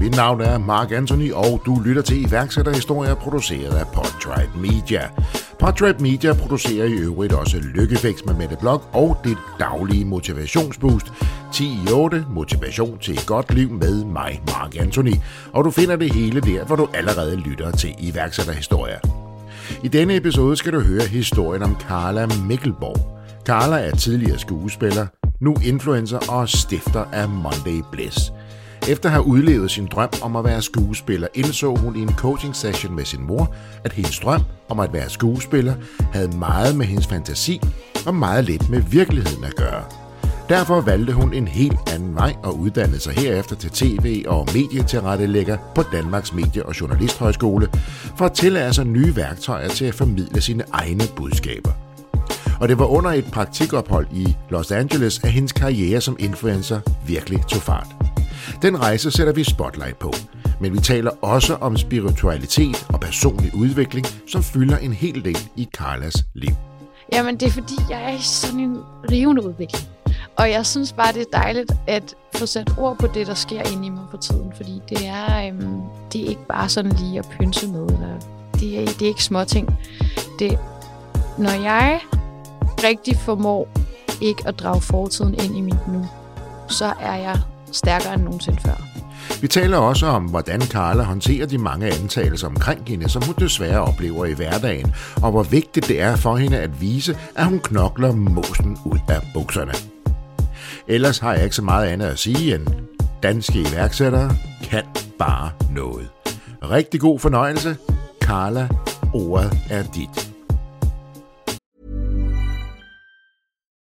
Mit navn er Mark Anthony, og du lytter til iværksætterhistorier produceret af Podtribe Media. Podtribe Media producerer i øvrigt også Lykkefix med Mette Blok og det daglige motivationsboost 10 i 8 Motivation til et godt liv med mig, Mark Anthony. Og du finder det hele der, hvor du allerede lytter til iværksætterhistorier. I denne episode skal du høre historien om Carla Mikkelborg. Carla er tidligere skuespiller, nu influencer og stifter af Monday Bliss. Efter at have udlevet sin drøm om at være skuespiller, indså hun i en coaching session med sin mor, at hendes drøm om at være skuespiller havde meget med hendes fantasi og meget lidt med virkeligheden at gøre. Derfor valgte hun en helt anden vej og uddannede sig herefter til tv- og medietilrettelægger på Danmarks Medie- og Journalisthøjskole for at tillære sig nye værktøjer til at formidle sine egne budskaber. Og det var under et praktikophold i Los Angeles, at hendes karriere som influencer virkelig tog fart. Den rejse sætter vi spotlight på, men vi taler også om spiritualitet og personlig udvikling, som fylder en hel del i Carlas liv. Jamen, det er fordi, jeg er i sådan en rivende udvikling. Og jeg synes bare, det er dejligt at få sat ord på det, der sker inde i mig for tiden. Fordi det er, øhm, det er ikke bare sådan lige at pynse med. Eller det, er, det er ikke småting. Det, når jeg rigtig formår ikke at drage fortiden ind i mit nu, så er jeg stærkere end nogensinde før. Vi taler også om, hvordan Carla håndterer de mange antagelser omkring hende, som hun desværre oplever i hverdagen, og hvor vigtigt det er for hende at vise, at hun knokler mosen ud af bukserne. Ellers har jeg ikke så meget andet at sige end, danske iværksættere kan bare noget. Rigtig god fornøjelse. Carla, ordet er dit.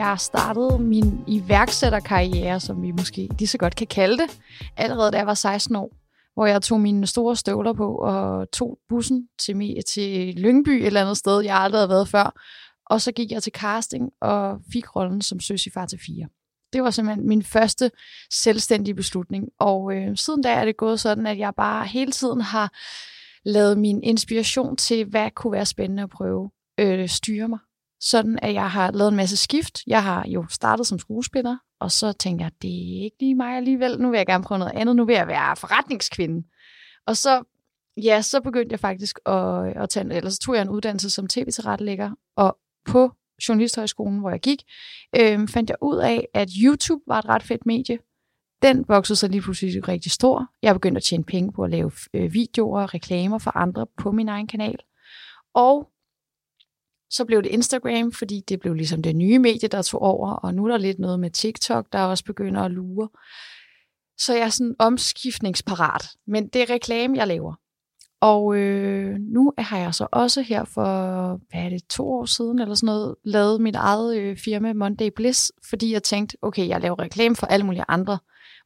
Jeg startede min iværksætterkarriere, som vi måske lige så godt kan kalde det, allerede da jeg var 16 år, hvor jeg tog mine store støvler på og tog bussen til, til Lyngby et eller andet sted, jeg aldrig havde været før. Og så gik jeg til casting og fik rollen som søs i far til fire. Det var simpelthen min første selvstændige beslutning. Og øh, siden da er det gået sådan, at jeg bare hele tiden har lavet min inspiration til, hvad kunne være spændende at prøve, øh, styre mig. Sådan at jeg har lavet en masse skift. Jeg har jo startet som skuespiller, og så tænkte jeg, det er ikke lige mig alligevel. Nu vil jeg gerne prøve noget andet. Nu vil jeg være forretningskvinde. Og så, ja, så begyndte jeg faktisk at, at tage, eller så tog jeg en uddannelse som tv-tilrettelægger, og på Journalisthøjskolen, hvor jeg gik, øh, fandt jeg ud af, at YouTube var et ret fedt medie. Den voksede så lige pludselig rigtig stor. Jeg begyndte at tjene penge på at lave øh, videoer og reklamer for andre på min egen kanal. Og så blev det Instagram, fordi det blev ligesom det nye medie, der tog over, og nu er der lidt noget med TikTok, der også begynder at lure. Så jeg er sådan omskiftningsparat, men det er reklame, jeg laver. Og øh, nu har jeg så også her for, hvad er det, to år siden eller sådan noget, lavet mit eget øh, firma Monday Bliss, fordi jeg tænkte, okay, jeg laver reklame for alle mulige andre.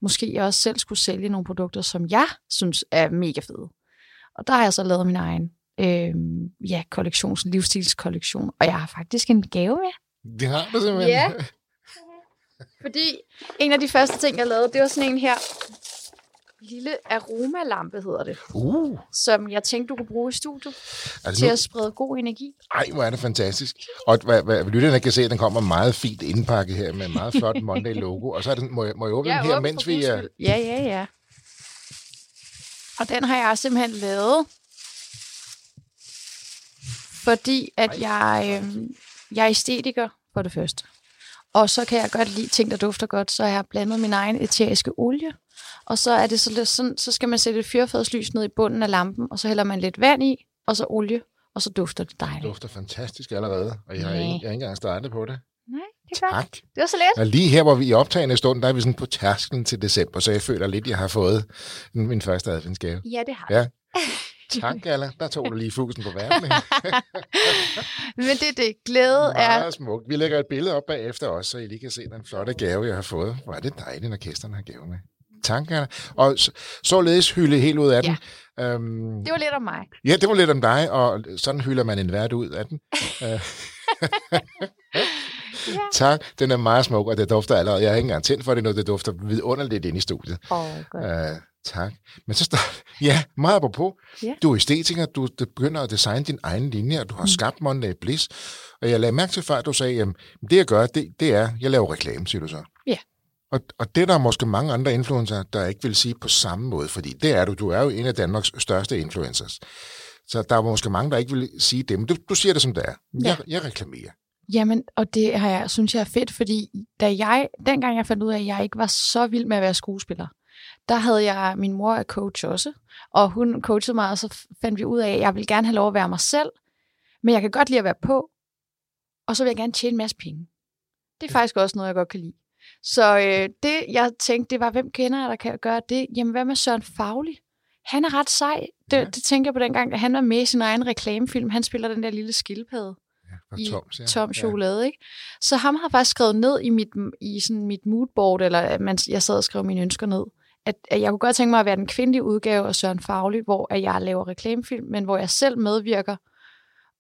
Måske jeg også selv skulle sælge nogle produkter, som jeg synes er mega fede. Og der har jeg så lavet min egen øh, ja, kollektions, livsstilskollektion, og jeg har faktisk en gave med. Det har du simpelthen. Ja. Fordi en af de første ting, jeg lavede, det var sådan en her lille aromalampe, hedder det, Uh, som jeg tænkte, du kunne bruge i studiet altså til nu, at sprede god energi. ej, hvor er det fantastisk. Og hvad, hvad lytterne kan se, at den kommer meget fint indpakket her med en meget flot Monday-logo. Og så er den, må, jeg, må jeg åbne den her, mens vi er... Ja, ja, ja. Og den har jeg simpelthen lavet, fordi at jeg, øh, jeg er æstetiker for det første. Og så kan jeg godt lide ting, der dufter godt, så jeg har blandet min egen eteriske olie. Og så er det så sådan, så skal man sætte et fyrfadslys ned i bunden af lampen, og så hælder man lidt vand i, og så olie, og så dufter det Det dejligt. dufter fantastisk allerede, og jeg har, ikke, jeg har ikke engang startet på det. Nej, det er godt. Tak. Det var så let. Og lige her, hvor vi er i optagende stund, der er vi sådan på tærsklen til december, så jeg føler lidt, at jeg har fået min første adventsgave. Ja, det har Ja. Tak, Galla. Der tog du lige fusen på verden. Men det er det. Glæde er... Meget smukt. Vi lægger et billede op bagefter også, så I lige kan se den flotte gave, jeg har fået. Hvor er det dejligt, når gæsterne har gave med. Tak, Galla. Og så, således hylde helt ud af den. Ja. Øhm, det var lidt om mig. Ja, det var lidt om dig, og sådan hylder man en vært ud af den. Øh. Ja. Tak. Den er meget smuk, og det dufter allerede. Jeg har ikke engang tændt for det nu. Det dufter vidunderligt ind i studiet. Åh, oh, godt. Uh, tak. Men så står Ja, meget på. Ja. Du er æstetiker. Du begynder at designe din egen linje, og du har mm. skabt Monday Bliss. Og jeg lagde mærke til før, at du sagde, at det jeg gør, det, det er, jeg laver reklame, siger du så. Ja. Og, og det er der måske mange andre influencer, der ikke vil sige på samme måde, fordi det er du. Du er jo en af Danmarks største influencers. Så der er måske mange, der ikke vil sige det, men du, du siger det, som det er. Jeg, ja. jeg reklamerer. Jamen, og det har jeg, synes jeg er fedt, fordi da jeg, dengang jeg fandt ud af, at jeg ikke var så vild med at være skuespiller, der havde jeg, min mor er coach også, og hun coachede mig, og så fandt vi ud af, at jeg vil gerne have lov at være mig selv, men jeg kan godt lide at være på, og så vil jeg gerne tjene en masse penge. Det er faktisk også noget, jeg godt kan lide. Så øh, det, jeg tænkte, det var, hvem kender jeg, der kan gøre det? Jamen, hvad med Søren Fagli? Han er ret sej. Det, ja. det tænker jeg på dengang, da han var med i sin egen reklamefilm. Han spiller den der lille skildpadde i Toms, ja. tom chokolade. Ja. Ikke? Så ham har faktisk skrevet ned i mit, i sådan mit moodboard, eller jeg sad og skrev mine ønsker ned, at, at jeg kunne godt tænke mig at være den kvindelige udgave af Søren Faglig, hvor at jeg laver reklamefilm, men hvor jeg selv medvirker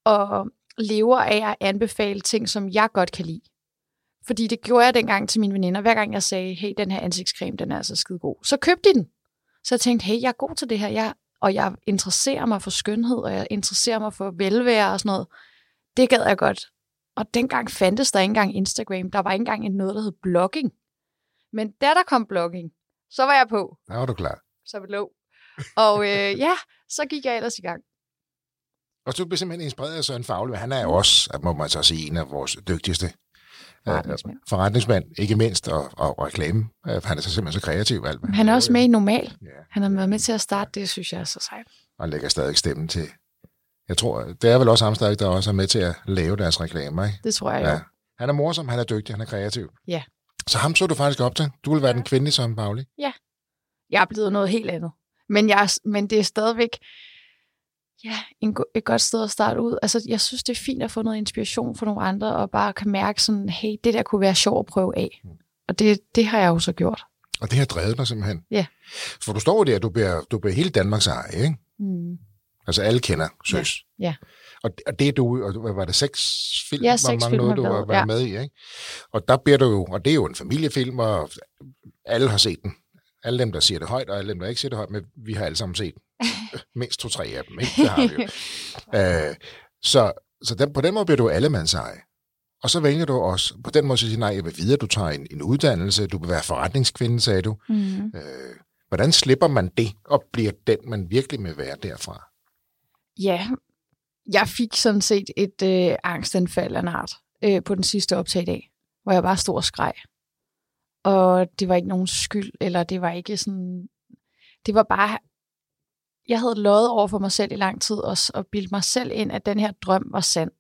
og lever af at anbefale ting, som jeg godt kan lide. Fordi det gjorde jeg dengang til mine veninder. Hver gang jeg sagde, hey, den her ansigtscreme, den er altså skide god. Så købte de den. Så jeg tænkte, hey, jeg er god til det her. Jeg, og jeg interesserer mig for skønhed, og jeg interesserer mig for velvære og sådan noget. Det gad jeg godt. Og dengang fandtes der ikke engang Instagram. Der var ikke engang noget, der hed blogging. Men da der kom blogging, så var jeg på. Der var du klar. Så vi lå. Og øh, ja, så gik jeg ellers i gang. Og du blev simpelthen inspireret af Søren Fagle. Han er jo også, må man så sige, en af vores dygtigste forretningsmand. Uh, forretningsmand, ikke mindst, og, og, og reklame. Uh, han er så simpelthen så kreativ. Alt, han er også med i Normal. Ja. Han har været med til at starte det, synes jeg er så sejt. Og han lægger stadig stemmen til, jeg tror, det er vel også ham stadig, der også er med til at lave deres reklamer, ikke? Det tror jeg, ja. Han er morsom, han er dygtig, han er kreativ. Ja. Så ham så du faktisk op til. Du vil være den kvindelige som Pauli. Ja. Jeg er blevet noget helt andet. Men, jeg, men det er stadigvæk ja, en, et godt sted at starte ud. Altså, jeg synes, det er fint at få noget inspiration fra nogle andre, og bare kan mærke sådan, hey, det der kunne være sjovt at prøve af. Mm. Og det, det har jeg jo så gjort. Og det har drevet dig simpelthen? Ja. For du står der, du bliver, du bliver hele Danmarks eje, ikke? Mm. Altså alle kender Søs. Ja. ja. Og, og det er du, og var det seks film, ja, seks mange film, noget, du har været ja. med i, ikke? Og der bliver du jo, og det er jo en familiefilm, og alle har set den. Alle dem, der siger det højt, og alle dem, der ikke siger det højt, men vi har alle sammen set mindst to-tre af dem, ikke? Det har vi jo. uh, så så den, på den måde bliver du allemandseje. Og så vælger du også, på den måde så siger nej, jeg vil videre, du tager en, en uddannelse, du vil være forretningskvinde, sagde du. Mm. Uh, hvordan slipper man det, og bliver den, man virkelig vil være derfra? Ja, jeg fik sådan set et øh, angstanfald af en art øh, på den sidste optag i dag, hvor jeg bare stod og skreg. Og det var ikke nogen skyld, eller det var ikke sådan... Det var bare... Jeg havde lovet over for mig selv i lang tid også, og bildt mig selv ind, at den her drøm var sand.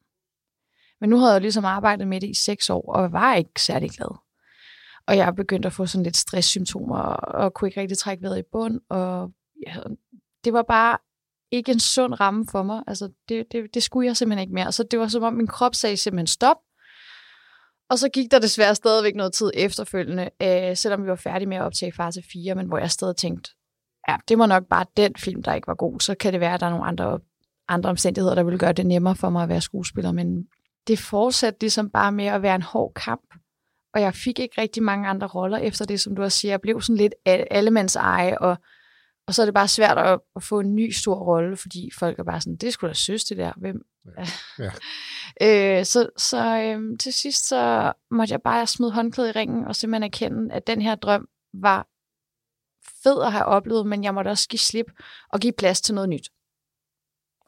Men nu havde jeg jo ligesom arbejdet med det i seks år, og var ikke særlig glad. Og jeg begyndte at få sådan lidt stresssymptomer, og kunne ikke rigtig trække vejret i bund, og ja, det var bare ikke en sund ramme for mig. Altså, det, det, det skulle jeg simpelthen ikke mere. Så det var som om, min krop sagde simpelthen stop. Og så gik der desværre stadigvæk noget tid efterfølgende, øh, selvom vi var færdige med at optage fase 4, men hvor jeg stadig tænkte, ja, det var nok bare den film, der ikke var god. Så kan det være, at der er nogle andre, andre omstændigheder, der vil gøre det nemmere for mig at være skuespiller. Men det fortsatte ligesom bare med at være en hård kamp. Og jeg fik ikke rigtig mange andre roller efter det, som du også siger. Jeg blev sådan lidt allemands eje, og og så er det bare svært at, at få en ny stor rolle, fordi folk er bare sådan, det skulle da søs det der. Hvem? Ja. ja. øh, så så øh, til sidst så måtte jeg bare smide håndklædet i ringen og simpelthen erkende, at den her drøm var fed at have oplevet, men jeg måtte også give slip og give plads til noget nyt.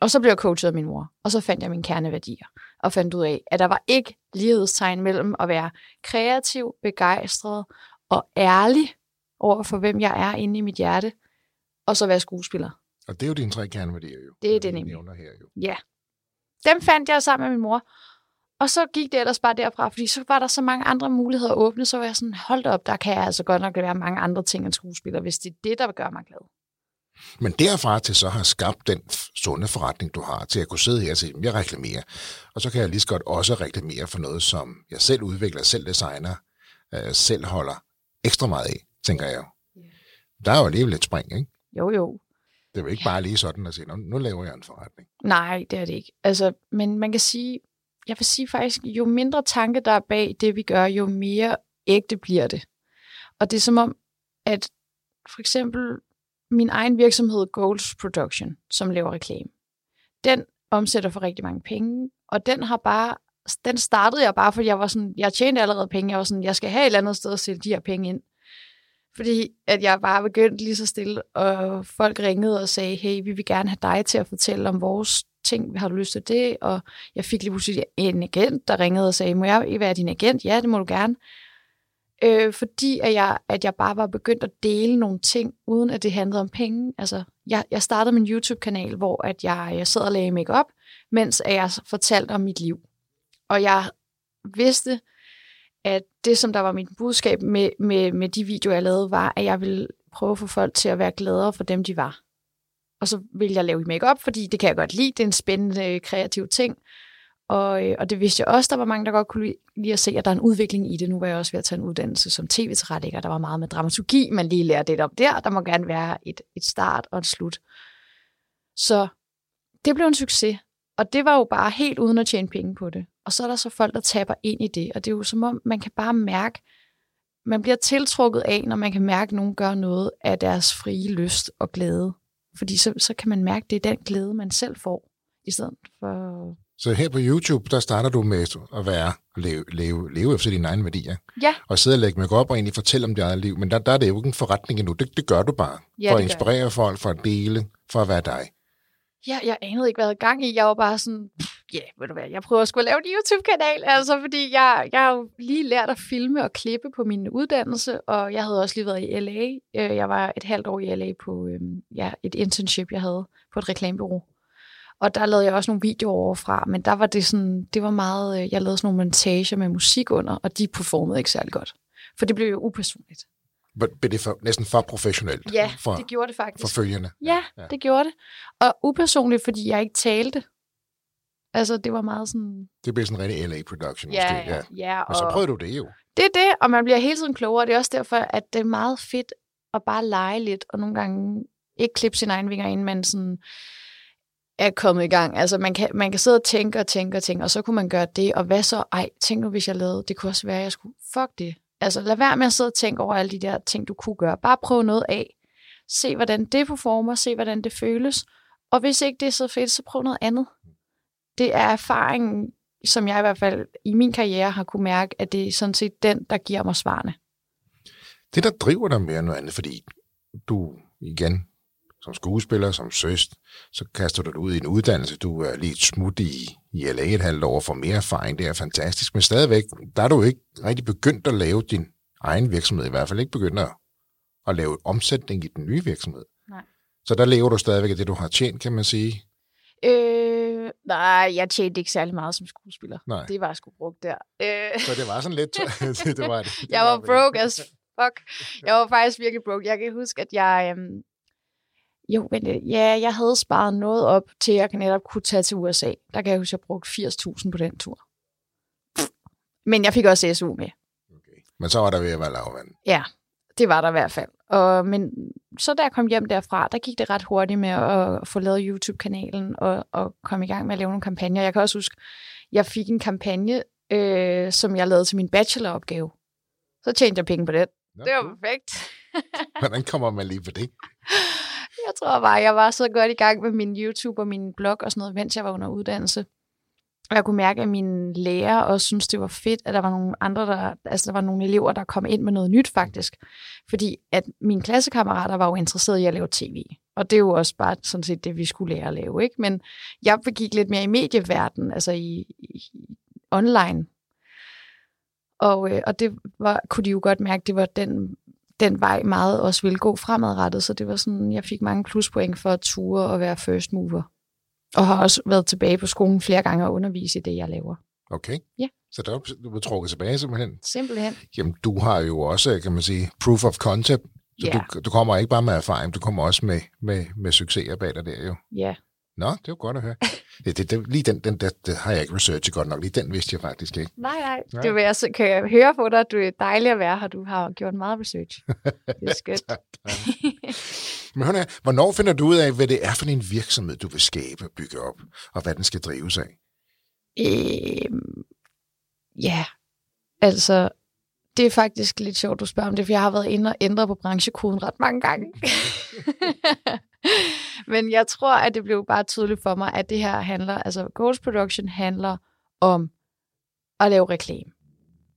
Og så blev jeg coachet af min mor, og så fandt jeg mine kerneværdier, og fandt ud af, at der var ikke lighedstegn mellem at være kreativ, begejstret og ærlig over for, hvem jeg er inde i mit hjerte, og så være skuespiller. Og det er jo dine tre kerneværdier jo. Det er det nemlig. Her, jo. Ja. Dem fandt jeg sammen med min mor. Og så gik det ellers bare derfra, fordi så var der så mange andre muligheder at åbne, så var jeg sådan, hold op, der kan jeg altså godt nok være mange andre ting end skuespiller, hvis det er det, der gør mig glad. Men derfra til så har skabt den sunde forretning, du har, til at kunne sidde her og sige, jeg reklamerer. Og så kan jeg lige så godt også reklamere for noget, som jeg selv udvikler, selv designer, øh, selv holder ekstra meget af, tænker jeg jo. Der er jo alligevel et spring, ikke? Jo, jo. Det er jo ikke bare lige sådan at sige, nu, nu laver jeg en forretning. Nej, det er det ikke. Altså, men man kan sige, jeg vil sige faktisk, jo mindre tanke der er bag det, vi gør, jo mere ægte bliver det. Og det er som om, at for eksempel min egen virksomhed Goals Production, som laver reklame, den omsætter for rigtig mange penge, og den har bare, den startede jeg bare, fordi jeg var sådan, jeg tjente allerede penge, jeg var sådan, jeg skal have et eller andet sted at sætte de her penge ind. Fordi at jeg bare begyndte lige så stille, og folk ringede og sagde, hey, vi vil gerne have dig til at fortælle om vores ting, har du lyst til det? Og jeg fik lige pludselig en agent, der ringede og sagde, må jeg være din agent? Ja, det må du gerne. Øh, fordi at jeg, at jeg bare var begyndt at dele nogle ting, uden at det handlede om penge. Altså, jeg, jeg startede min YouTube-kanal, hvor at jeg, jeg sad og lagde makeup, mens at jeg fortalte om mit liv. Og jeg vidste, at det, som der var mit budskab med, med, med de videoer, jeg lavede, var, at jeg ville prøve at få folk til at være gladere for dem, de var. Og så ville jeg lave makeup, fordi det kan jeg godt lide. Det er en spændende, øh, kreativ ting. Og, øh, og det vidste jeg også, der var mange, der godt kunne lide at se, at der er en udvikling i det. Nu var jeg også ved at tage en uddannelse som tv-tilrettelægger. Der var meget med dramaturgi, man lige lærer det op der. Der må gerne være et, et start og et slut. Så det blev en succes. Og det var jo bare helt uden at tjene penge på det. Og så er der så folk, der taber ind i det. Og det er jo som om, man kan bare mærke, man bliver tiltrukket af, når man kan mærke, at nogen gør noget af deres frie lyst og glæde. Fordi så, så kan man mærke, at det er den glæde, man selv får, i stedet for... Så her på YouTube, der starter du med at være, leve, leve, leve efter dine egne værdier. Ja. Og sidde og lægge mig op og egentlig fortælle om dit eget liv. Men der, der er det jo ikke en forretning endnu. Det, det gør du bare. Ja, for at inspirere folk, for at dele, for at være dig. Ja, jeg anede ikke, hvad jeg havde gang i. Jeg var bare sådan, ja, ved du hvad, jeg prøver at skulle lave en YouTube-kanal, altså fordi jeg, jeg har jo lige lært at filme og klippe på min uddannelse, og jeg havde også lige været i LA. Øh, jeg var et halvt år i LA på øhm, ja, et internship, jeg havde på et reklamebureau. Og der lavede jeg også nogle videoer overfra, men der var det sådan, det var meget, øh, jeg lavede sådan nogle montager med musik under, og de performede ikke særlig godt. For det blev jo upersonligt. Blev det for, næsten for professionelt? Ja, for, det gjorde det faktisk. For følgende? Ja, ja, det gjorde det. Og upersonligt, fordi jeg ikke talte. Altså, det var meget sådan... Det blev sådan en rigtig LA-production ja, måske. Ja, ja. Men så prøvede du det jo. Det er det, og man bliver hele tiden klogere. Det er også derfor, at det er meget fedt at bare lege lidt, og nogle gange ikke klippe sine egne vinger, inden man sådan er kommet i gang. Altså, man kan, man kan sidde og tænke og tænke og tænke, og så kunne man gøre det, og hvad så? Ej, tænk nu, hvis jeg lavede, det kunne også være, at jeg skulle, fuck det. Altså, lad være med at sidde og tænke over alle de der ting, du kunne gøre. Bare prøv noget af. Se, hvordan det performer, se, hvordan det føles. Og hvis ikke det er så fedt, så prøv noget andet. Det er erfaringen, som jeg i hvert fald i min karriere har kunne mærke, at det er sådan set den, der giver mig svarene. Det, der driver dig mere end noget andet, fordi du igen som skuespiller, som søst, så kaster du dig ud i en uddannelse. Du er lige et smut i, i LA et halvt år for mere erfaring. Det er fantastisk. Men stadigvæk, der er du ikke rigtig begyndt at lave din egen virksomhed. I hvert fald ikke begyndt at, at lave omsætning i den nye virksomhed. Nej. Så der lever du stadigvæk af det, du har tjent, kan man sige. Øh, nej, jeg tjente ikke særlig meget som skuespiller. Nej. Det var sgu brugt der. Øh. Så det var sådan lidt... det, det var, det, det jeg var, var broke as fuck. Jeg var faktisk virkelig broke. Jeg kan huske, at jeg... Øhm, jo, men ja, jeg havde sparet noget op til, at jeg netop kunne tage til USA. Der kan jeg huske, at jeg brugte 80.000 på den tur. Men jeg fik også SU med. Okay. Men så var der ved at være lavvand. Ja, det var der i hvert fald. Og, men så da jeg kom hjem derfra, der gik det ret hurtigt med at få lavet YouTube-kanalen og, og komme i gang med at lave nogle kampagner. Jeg kan også huske, jeg fik en kampagne, øh, som jeg lavede til min bacheloropgave. Så tjente jeg penge på det. Ja. Det var perfekt. Hvordan kommer man lige på det? Jeg tror bare, jeg var så godt i gang med min YouTube og min blog og sådan noget, mens jeg var under uddannelse. Og jeg kunne mærke, at mine lærer også synes, det var fedt, at der var nogle andre, der, altså der var nogle elever, der kom ind med noget nyt faktisk. Fordi at mine klassekammerater var jo interesserede i at lave tv. Og det er jo også bare sådan set det, vi skulle lære at lave. Ikke? Men jeg begik lidt mere i medieverdenen, altså i, i online. Og, øh, og det var, kunne de jo godt mærke, det var den den vej meget også ville gå fremadrettet, så det var sådan, jeg fik mange pluspoint for at ture og være first mover. Og har også været tilbage på skolen flere gange og undervise i det, jeg laver. Okay. Ja. Så der, du var trukket tilbage simpelthen? Simpelthen. Jamen, du har jo også, kan man sige, proof of concept Så Ja. du, du kommer ikke bare med erfaring, du kommer også med, med, med succeser bag dig der jo. Ja, Nå, det var godt at høre. Det, det, det, lige den, den der, det har jeg ikke researchet godt nok. Lige den vidste jeg faktisk ikke. nej, nej. Nej. Det vil jeg, så kan jeg høre på dig, at du er dejlig at være her. Du har gjort meget research. Det er skønt. Tak, tak. Men hør hvornår finder du ud af, hvad det er for en virksomhed, du vil skabe og bygge op, og hvad den skal drives af? Øhm, ja, altså, det er faktisk lidt sjovt, du spørger om det, for jeg har været inde og ændre på branchekoden ret mange gange. Men jeg tror, at det blev bare tydeligt for mig, at det her handler, altså Goals Production handler om at lave reklame.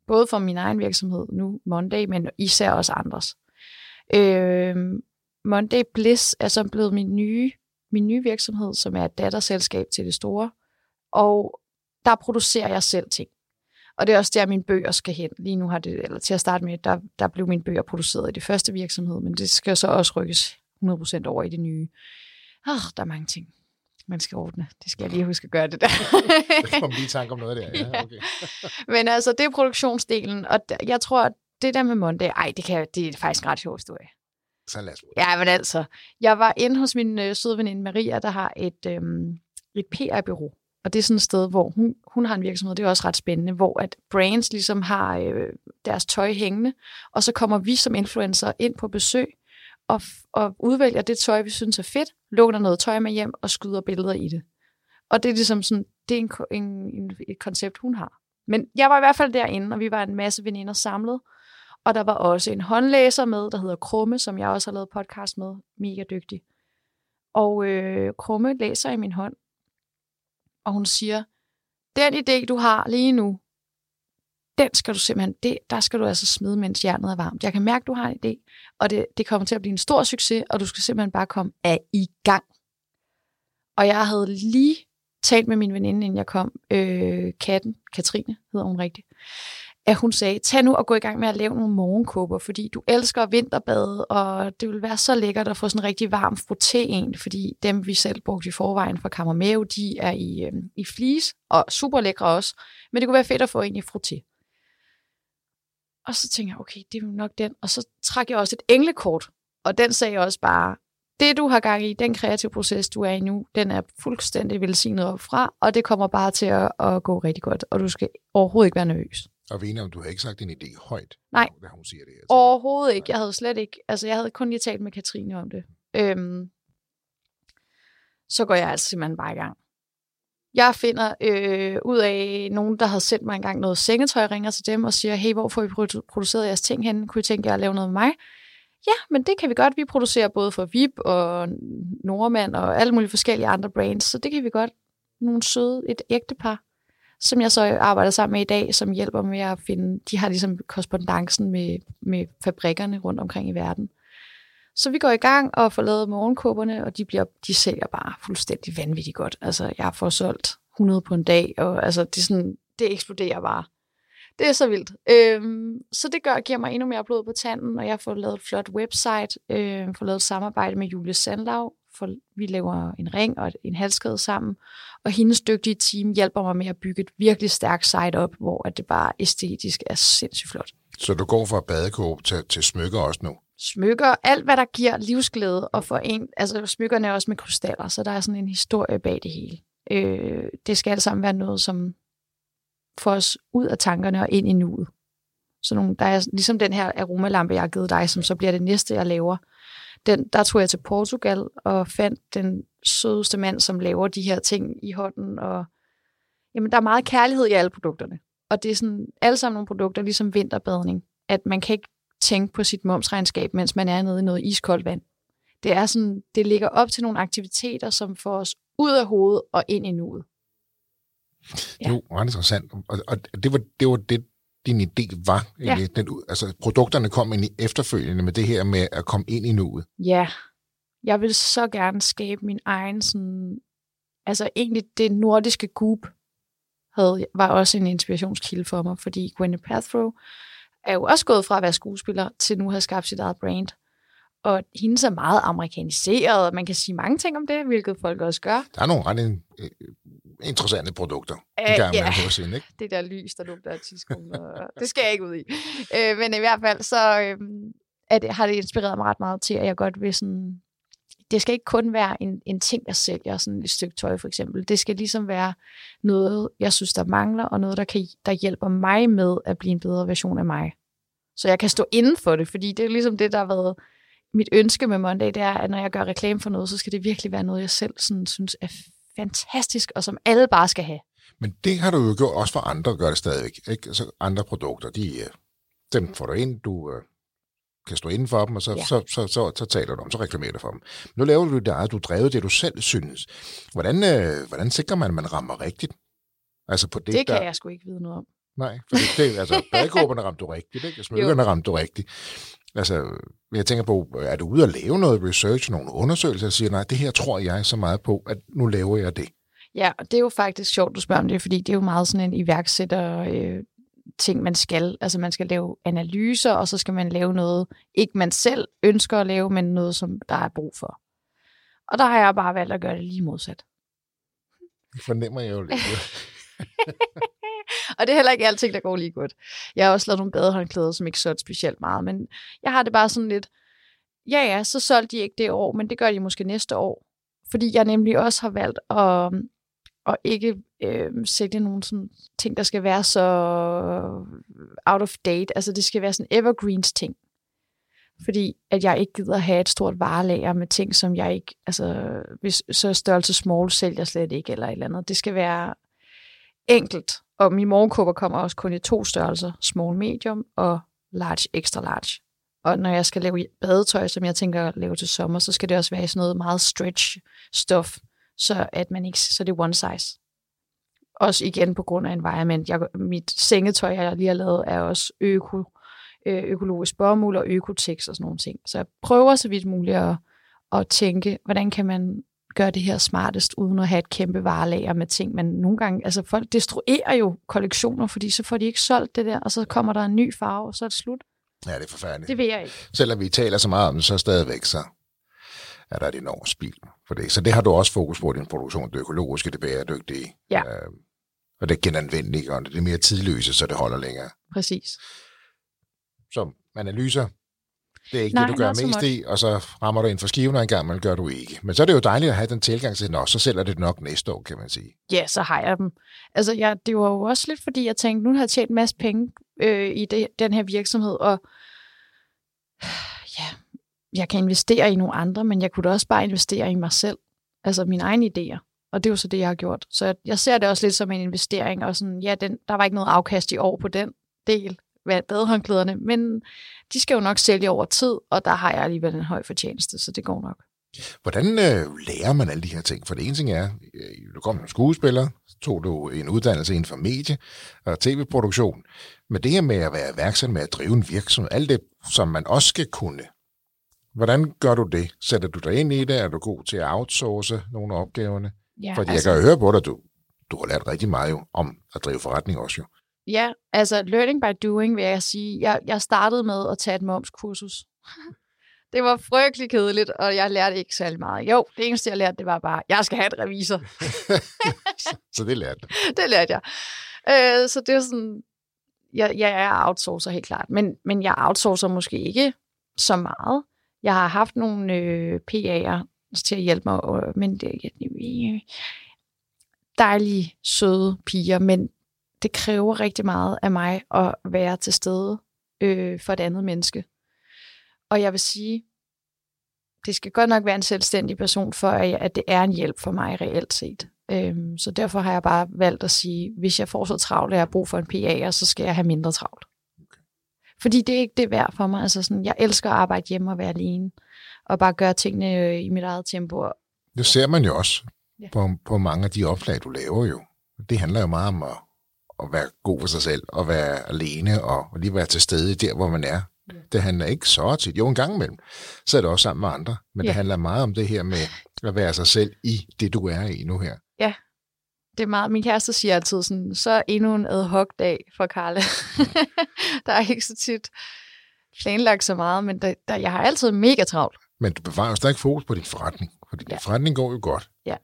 Både for min egen virksomhed nu, Monday, men især også andres. Øh, Monday Bliss er så blevet min nye, min nye virksomhed, som er et datterselskab til det store. Og der producerer jeg selv ting. Og det er også der, mine bøger skal hen. Lige nu har det, eller til at starte med, der, der blev mine bøger produceret i det første virksomhed, men det skal så også rykkes 100% over i det nye. Oh, der er mange ting, man skal ordne. Det skal jeg lige huske at gøre det der. Jeg kom lige i tanke om noget der. Ja, okay. men altså, det er produktionsdelen, og jeg tror, at det der med Monday, ej, det, kan, det er faktisk en ret sjov historie. Så lad os. Ja, men altså, jeg var inde hos min øh, søde veninde Maria, der har et, øhm, et PR-bureau. Og det er sådan et sted, hvor hun, hun har en virksomhed, det er også ret spændende, hvor at brands ligesom har øh, deres tøj hængende, og så kommer vi som influencer ind på besøg og, og udvælger det tøj, vi synes er fedt, låner noget tøj med hjem og skyder billeder i det. Og det er ligesom sådan, det er en, en, en, et koncept, hun har. Men jeg var i hvert fald derinde, og vi var en masse veninder samlet, og der var også en håndlæser med, der hedder Krumme, som jeg også har lavet podcast med. Mega dygtig. Og øh, Krumme læser i min hånd, og hun siger, den idé, du har lige nu, den skal du simpelthen, det, der skal du altså smide, mens hjernet er varmt. Jeg kan mærke, du har en idé, og det, det kommer til at blive en stor succes, og du skal simpelthen bare komme af i gang. Og jeg havde lige talt med min veninde, inden jeg kom, øh, Katten, Katrine hedder hun rigtigt, at hun sagde, tag nu og gå i gang med at lave nogle morgenkåber, fordi du elsker vinterbade, og det vil være så lækkert at få sådan en rigtig varm frotté en, fordi dem, vi selv brugte i forvejen fra Camomeo, de er i, øh, i flis, og super lækre også, men det kunne være fedt at få en i frotté. Og så tænkte jeg, okay, det er jo nok den. Og så trak jeg også et englekort, og den sagde også bare, det du har gang i, den kreative proces, du er i nu, den er fuldstændig velsignet op fra, og det kommer bare til at, at gå rigtig godt, og du skal overhovedet ikke være nervøs. Og vi enige om, du har ikke sagt din idé højt, Nej. da hun siger det her. dig. Overhovedet ikke. Jeg havde slet ikke, altså jeg havde kun lige talt med Katrine om det. Øhm, så går jeg altså simpelthen bare i gang. Jeg finder øh, ud af nogen, der havde sendt mig engang noget sengetøj, ringer til dem og siger, hey, hvor får I produceret jeres ting hen? Kunne I tænke jer at lave noget med mig? Ja, men det kan vi godt. Vi producerer både for VIP og Nordmand og alle mulige forskellige andre brands, så det kan vi godt. Nogle søde, et ægte par, som jeg så arbejder sammen med i dag, som hjælper med at finde, de har ligesom korrespondancen med, med fabrikkerne rundt omkring i verden. Så vi går i gang og får lavet morgenkåberne, og de, bliver, de sælger bare fuldstændig vanvittigt godt. Altså, jeg får solgt 100 på en dag, og altså, det, er sådan, det eksploderer bare. Det er så vildt. Øhm, så det gør, giver mig endnu mere blod på tanden, og jeg får lavet et flot website, øh, får lavet et samarbejde med Julie Sandlav, for vi laver en ring og en halskæde sammen, og hendes dygtige team hjælper mig med at bygge et virkelig stærkt site op, hvor at det bare æstetisk er sindssygt flot. Så du går fra badekåb til, til smykker også nu? Smykker, alt hvad der giver livsglæde, og for en, altså smykkerne er også med krystaller, så der er sådan en historie bag det hele. Øh, det skal alt sammen være noget, som får os ud af tankerne og ind i nuet. Så nogle, der er ligesom den her aromalampe, jeg har givet dig, som så bliver det næste, jeg laver. Den, der tog jeg til Portugal og fandt den sødeste mand, som laver de her ting i hånden. Og, jamen, der er meget kærlighed i alle produkterne. Og det er sådan, alle sammen nogle produkter, ligesom vinterbadning. At man kan ikke tænke på sit momsregnskab, mens man er nede i noget iskoldt vand. Det er sådan, det ligger op til nogle aktiviteter, som får os ud af hovedet og ind i nuet. Det er jo ret interessant. Og, og det, var, det var det, din idé var. Ja. Ja. Den, altså, produkterne kom ind i efterfølgende med det her med at komme ind i nuet. Ja, jeg vil så gerne skabe min egen sådan, altså egentlig det nordiske goop havde, var også en inspirationskilde for mig, fordi Gwyneth Paltrow er jo også gået fra at være skuespiller til nu at have skabt sit eget brand. Og hendes er meget amerikaniseret, og man kan sige mange ting om det, hvilket folk også gør. Der er nogle ret øh, interessante produkter. Øh, en gang ja. hende, ikke? det der lys, der lugter af tidskolen. og det skal jeg ikke ud i. Øh, men i hvert fald, så øh, at, har det inspireret mig ret meget til, at jeg godt vil sådan... Det skal ikke kun være en, en ting, jeg sælger, sådan et stykke tøj for eksempel. Det skal ligesom være noget, jeg synes, der mangler, og noget, der, kan, der hjælper mig med at blive en bedre version af mig. Så jeg kan stå inden for det, fordi det er ligesom det, der har været mit ønske med Monday, det er, at når jeg gør reklame for noget, så skal det virkelig være noget, jeg selv sådan, synes er fantastisk, og som alle bare skal have. Men det har du jo gjort også for andre, gør det stadigvæk. Ikke? Altså andre produkter, de, øh, dem får du ind, du øh, kan stå inden for dem, og så, ja. så, så, så, så taler du om, så reklamerer du for dem. Nu laver du det, du drevet det, du selv synes. Hvordan, øh, hvordan sikrer man, at man rammer rigtigt? Altså på det, det kan der... jeg sgu ikke vide noget om. Nej, for det, altså, badekåberne ramte du rigtigt, ikke? Smykkerne ramte du rigtigt. Altså, jeg tænker på, er du ude at lave noget research, nogle undersøgelser, og siger, nej, det her tror jeg så meget på, at nu laver jeg det? Ja, og det er jo faktisk sjovt, du spørger om det, fordi det er jo meget sådan en iværksætter øh, ting, man skal. Altså man skal lave analyser, og så skal man lave noget, ikke man selv ønsker at lave, men noget, som der er brug for. Og der har jeg bare valgt at gøre det lige modsat. Det fornemmer jeg jo lidt. og det er heller ikke alting, der går lige godt. Jeg har også lavet nogle badehåndklæder, som ikke solgte specielt meget, men jeg har det bare sådan lidt, ja ja, så solgte de ikke det år, men det gør de måske næste år. Fordi jeg nemlig også har valgt at, og ikke øh, sætte nogle sådan ting, der skal være så out of date. Altså det skal være sådan evergreens ting. Fordi at jeg ikke gider have et stort varelager med ting, som jeg ikke, altså hvis så størrelse small sælger slet ikke, eller et eller andet. Det skal være enkelt. Og min morgenkåber kommer også kun i to størrelser, small medium og large extra large. Og når jeg skal lave badetøj, som jeg tænker at lave til sommer, så skal det også være sådan noget meget stretch stof, så at man ikke, så det er one size. Også igen på grund af environment. Jeg, mit sengetøj, jeg lige har lavet, er også øko, øh, økologisk bomuld og økotex og sådan nogle ting. Så jeg prøver så vidt muligt at, at tænke, hvordan kan man gøre det her smartest, uden at have et kæmpe varelager med ting. Men nogle gange, altså folk destruerer jo kollektioner, fordi så får de ikke solgt det der, og så kommer der en ny farve, og så er det slut. Ja, det er forfærdeligt. Det vil jeg ikke. Selvom vi taler så meget om det, så stadigvæk så er der et enormt spil for det. Så det har du også fokus på, din produktion, det økologiske, det bæredygtige. Ja. Øh, og det genanvendelige, og det er mere tidløse, så det holder længere. Præcis. Som analyser, det er ikke Nej, det, du gør mest i, og så rammer du ind for skiven, og en gang man gør du ikke. Men så er det jo dejligt at have den tilgang til, at så sælger det nok næste år, kan man sige. Ja, så har jeg dem. Altså, jeg, det var jo også lidt, fordi jeg tænkte, nu har jeg tjent en masse penge øh, i det, den her virksomhed, og ja, jeg kan investere i nogle andre, men jeg kunne da også bare investere i mig selv. Altså mine egne idéer. Og det er jo så det, jeg har gjort. Så jeg, jeg ser det også lidt som en investering, og sådan, ja, den, der var ikke noget afkast i år på den del af badehåndklæderne, men de skal jo nok sælge over tid, og der har jeg alligevel en høj fortjeneste, så det går nok. Hvordan øh, lærer man alle de her ting? For det ene ting er, øh, du kommer som skuespiller, tog du en uddannelse inden for medie og tv-produktion, men det her med at være iværksætter, med at drive en virksomhed, alt det, som man også skal kunne, hvordan gør du det? Sætter du dig ind i det? Er du god til at outsource nogle af opgaverne? Ja, Fordi altså, jeg kan jo høre på dig, du, du har lært rigtig meget jo, om at drive forretning også jo. Ja, altså learning by doing vil jeg sige. Jeg, jeg startede med at tage et momskursus. det var frygtelig kedeligt, og jeg lærte ikke særlig meget. Jo, det eneste, jeg lærte, det var bare, jeg skal have et revisor. så det lærte du? det lærte jeg. Øh, så det er sådan, jeg, jeg er outsourcer helt klart, men, men jeg outsourcer måske ikke så meget. Jeg har haft nogle øh, PA'er til at hjælpe mig, og, men det, øh, dejlige, søde piger, men det kræver rigtig meget af mig at være til stede øh, for et andet menneske. Og jeg vil sige, det skal godt nok være en selvstændig person, for at det er en hjælp for mig reelt set. Øhm, så derfor har jeg bare valgt at sige, hvis jeg får så travlt, at jeg har brug for en PA, så skal jeg have mindre travlt. Fordi det er ikke det værd for mig. Altså sådan, jeg elsker at arbejde hjemme og være alene, og bare gøre tingene øh, i mit eget tempo. Det ser man jo også ja. på, på mange af de opslag, du laver jo. Det handler jo meget om at at være god for sig selv, og være alene, og lige være til stede der, hvor man er. Ja. Det handler ikke så tit. Jo, en gang imellem, så er det også sammen med andre. Men ja. det handler meget om det her med at være sig selv i det, du er i nu her. Ja, det er meget. Min kæreste siger altid sådan, så endnu en ad hoc dag for Karle. der er ikke så tit planlagt så meget, men der, der, jeg har altid mega travlt. Men du bevarer jo stadig fokus på din forretning, fordi ja. din forretning går jo godt. Ja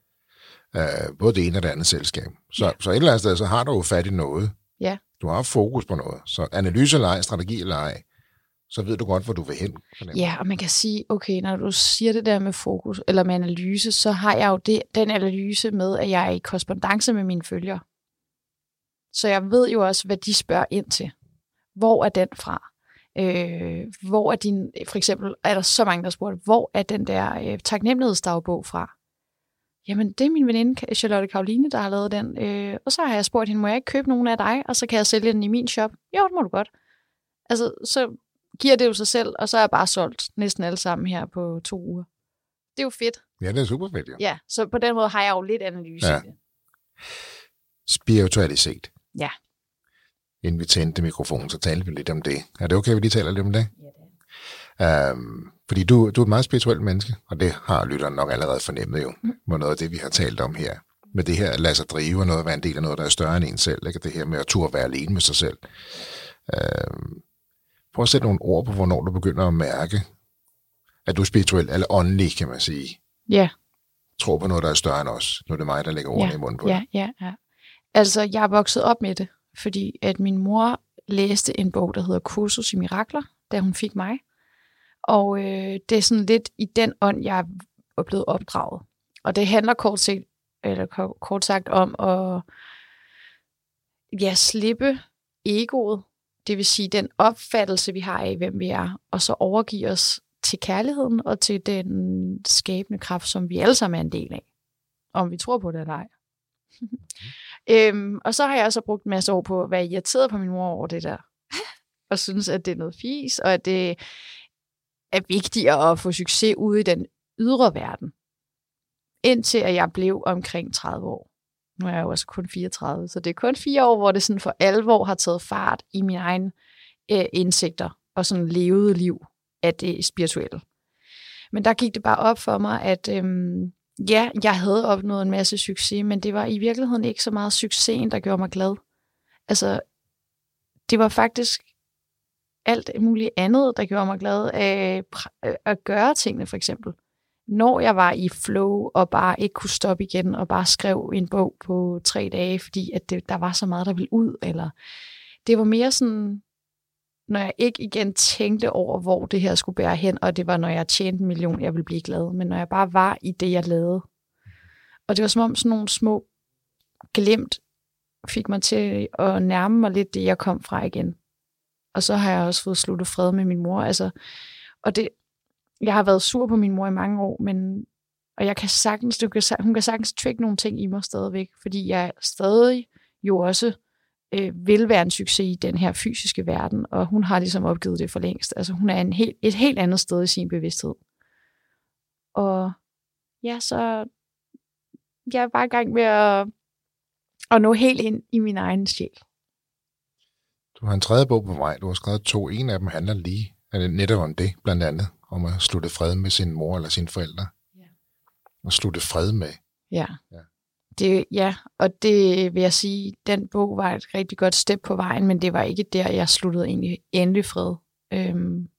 øh, både det ene og det andet selskab. Så, ja. så et eller andet sted, så har du jo fat i noget. Ja. Du har fokus på noget. Så analyse eller ej, strategi eller ej, så ved du godt, hvor du vil hen. Ja, og man kan sige, okay, når du siger det der med fokus, eller med analyse, så har jeg jo det, den analyse med, at jeg er i korrespondence med mine følgere. Så jeg ved jo også, hvad de spørger ind til. Hvor er den fra? Øh, hvor er din, for eksempel, er der så mange, der spurgt, hvor er den der øh, taknemmelighedsdagbog fra? Jamen, det er min veninde, Charlotte Karoline, der har lavet den. Øh, og så har jeg spurgt hende, må jeg ikke købe nogen af dig, og så kan jeg sælge den i min shop? Jo, det må du godt. Altså, så giver det jo sig selv, og så er jeg bare solgt næsten alle sammen her på to uger. Det er jo fedt. Ja, det er super fedt, ja. Ja, så på den måde har jeg jo lidt analyse ja. i det. Spiritualitet. Ja. Inden vi tændte mikrofonen, så talte vi lidt om det. Er det okay, at vi lige taler lidt om det? Ja, det. Um, fordi du, du er et meget spirituelt menneske, og det har lytteren nok allerede fornemmet jo, mm. med noget af det, vi har talt om her. Med det her at lade sig drive, og noget at være en del af noget, der er større end en selv. Ikke? Det her med at turde være alene med sig selv. Um, prøv at sætte nogle ord på, hvornår du begynder at mærke, at du er spirituel, eller åndelig, kan man sige. Ja. Tror på noget, der er større end os. Nu er det mig, der lægger ordene ja, i munden på ja, det. Ja, ja. Altså, jeg er vokset op med det, fordi at min mor læste en bog, der hedder Kursus i Mirakler, da hun fik mig. Og øh, det er sådan lidt i den ånd, jeg er blevet opdraget. Og det handler kort, set, eller kort sagt om at ja, slippe egoet, det vil sige den opfattelse, vi har af, hvem vi er, og så overgive os til kærligheden og til den skabende kraft, som vi alle sammen er en del af. Om vi tror på det eller ej. øhm, og så har jeg også brugt en masse år på at være irriteret på min mor over det der. og synes, at det er noget fis, og at det er vigtigere at få succes ude i den ydre verden. Indtil at jeg blev omkring 30 år. Nu er jeg jo også kun 34, så det er kun fire år, hvor det sådan for alvor har taget fart i mine egne øh, indsigter og sådan levede liv af det spirituelle. Men der gik det bare op for mig, at øhm, ja, jeg havde opnået en masse succes, men det var i virkeligheden ikke så meget succesen, der gjorde mig glad. Altså, det var faktisk alt muligt andet, der gjorde mig glad af at gøre tingene, for eksempel. Når jeg var i flow og bare ikke kunne stoppe igen og bare skrev en bog på tre dage, fordi at det, der var så meget, der ville ud, eller det var mere sådan, når jeg ikke igen tænkte over, hvor det her skulle bære hen, og det var, når jeg tjente en million, jeg ville blive glad, men når jeg bare var i det, jeg lavede. Og det var som om sådan nogle små glemt fik mig til at nærme mig lidt det, jeg kom fra igen. Og så har jeg også fået sluttet fred med min mor. Altså, og det, jeg har været sur på min mor i mange år, men, og jeg kan sagtens, du kan, hun kan sagtens trigge nogle ting i mig stadigvæk, fordi jeg stadig jo også øh, vil være en succes i den her fysiske verden, og hun har ligesom opgivet det for længst. Altså hun er en helt, et helt andet sted i sin bevidsthed. Og ja, så jeg er bare i gang med at, at nå helt ind i min egen sjæl. Du har en tredje bog på vej. Du har skrevet to. En af dem handler lige netop om det, blandt andet. Om at slutte fred med sin mor eller sine forældre. Ja. Og slutte fred med. Ja. ja. Det, ja, og det vil jeg sige, den bog var et rigtig godt step på vejen, men det var ikke der, jeg sluttede egentlig endelig fred. Øhm,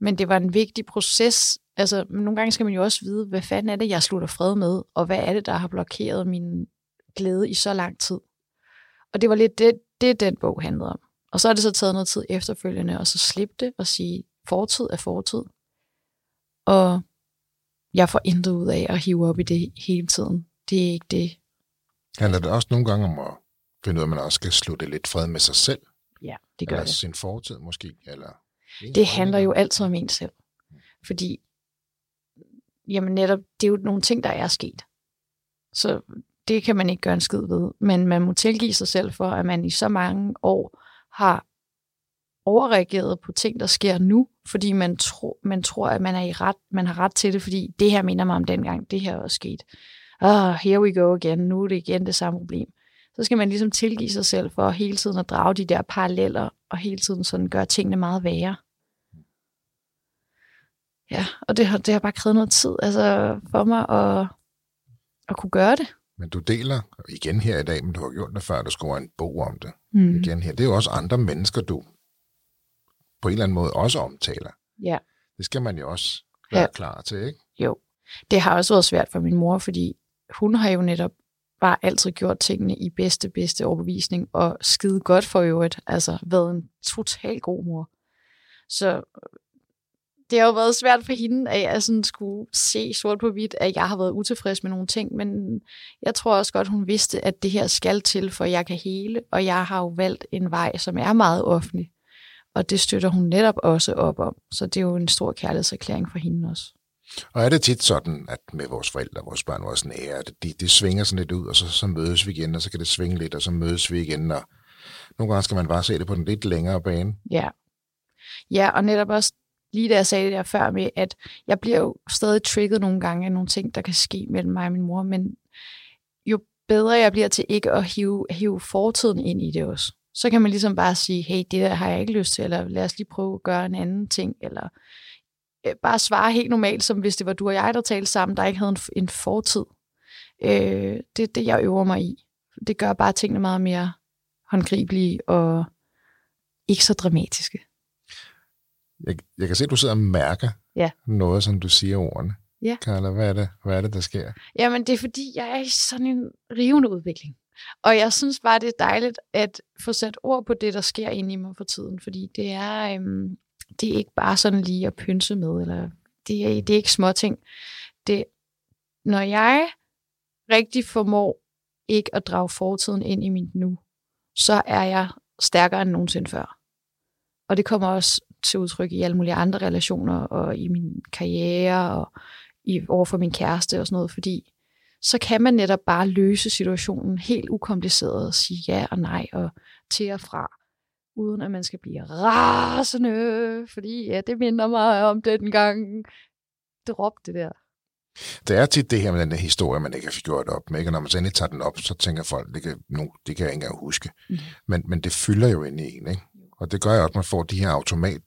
men det var en vigtig proces. Altså, nogle gange skal man jo også vide, hvad fanden er det, jeg slutter fred med, og hvad er det, der har blokeret min glæde i så lang tid. Og det var lidt det, det den bog handlede om. Og så har det så taget noget tid efterfølgende, og så slippe det og sige, fortid er fortid. Og jeg får intet ud af at hive op i det hele tiden det er ikke det. Handler det også nogle gange om at finde ud af, at man også skal slutte lidt fred med sig selv? Ja, det gør eller det. sin fortid måske? Eller det handler jo altid om en selv. Fordi, jamen netop, det er jo nogle ting, der er sket. Så det kan man ikke gøre en skid ved. Men man må tilgive sig selv for, at man i så mange år har overreageret på ting, der sker nu, fordi man, tro, man tror, at man er i ret, man har ret til det, fordi det her minder mig om dengang, det her er også sket oh, here we go again, nu er det igen det samme problem. Så skal man ligesom tilgive sig selv for hele tiden at drage de der paralleller, og hele tiden sådan gøre tingene meget værre. Ja, og det har, det har bare krævet noget tid altså for mig at, at kunne gøre det. Men du deler igen her i dag, men du har gjort det før, du skriver en bog om det. Mm. Igen her. Det er jo også andre mennesker, du på en eller anden måde også omtaler. Ja. Det skal man jo også være ja. klar til, ikke? Jo. Det har også været svært for min mor, fordi hun har jo netop bare altid gjort tingene i bedste, bedste overbevisning, og skide godt for øvrigt. Altså, været en total god mor. Så det har jo været svært for hende, at jeg sådan skulle se sort på hvidt, at jeg har været utilfreds med nogle ting, men jeg tror også godt, hun vidste, at det her skal til, for jeg kan hele, og jeg har jo valgt en vej, som er meget offentlig, og det støtter hun netop også op om, så det er jo en stor kærlighedserklæring for hende også. Og er det tit sådan, at med vores forældre, vores børn, vores nære, at det, det svinger sådan lidt ud, og så, så mødes vi igen, og så kan det svinge lidt, og så mødes vi igen, og nogle gange skal man bare se det på den lidt længere bane. Ja. Ja, og netop også lige da jeg sagde det der før med, at jeg bliver jo stadig trigget nogle gange af nogle ting, der kan ske mellem mig og min mor, men jo bedre jeg bliver til ikke at hive, hive fortiden ind i det også, så kan man ligesom bare sige, hey, det der har jeg ikke lyst til, eller lad os lige prøve at gøre en anden ting, eller øh, bare svare helt normalt, som hvis det var du og jeg, der talte sammen, der ikke havde en, en fortid. Øh, det er det, jeg øver mig i. Det gør bare tingene meget mere håndgribelige og ikke så dramatiske. Jeg, jeg kan se, at du sidder og mærker ja. noget, som du siger ordene. Ja. Carla, hvad er, det, hvad er det, der sker? Jamen, det er fordi, jeg er i sådan en rivende udvikling. Og jeg synes bare, det er dejligt at få sat ord på det, der sker inde i mig for tiden. Fordi det er, øhm, det er ikke bare sådan lige at pynse med, eller det er, det er ikke småting. Det, når jeg rigtig formår ikke at drage fortiden ind i mit nu, så er jeg stærkere end nogensinde før. Og det kommer også til udtryk i alle mulige andre relationer, og i min karriere, og i, overfor min kæreste og sådan noget, fordi så kan man netop bare løse situationen helt ukompliceret og sige ja og nej og til og fra, uden at man skal blive rasende, fordi ja, det minder mig om den gang. Drop det der. Det er tit det her med den der historie, man ikke har gjort op med. Ikke? Og når man så endelig tager den op, så tænker folk, det kan, no, det kan jeg ikke engang huske. Mm. Men, men det fylder jo ind i en. Ikke? Og det gør jo også, at man får de her automat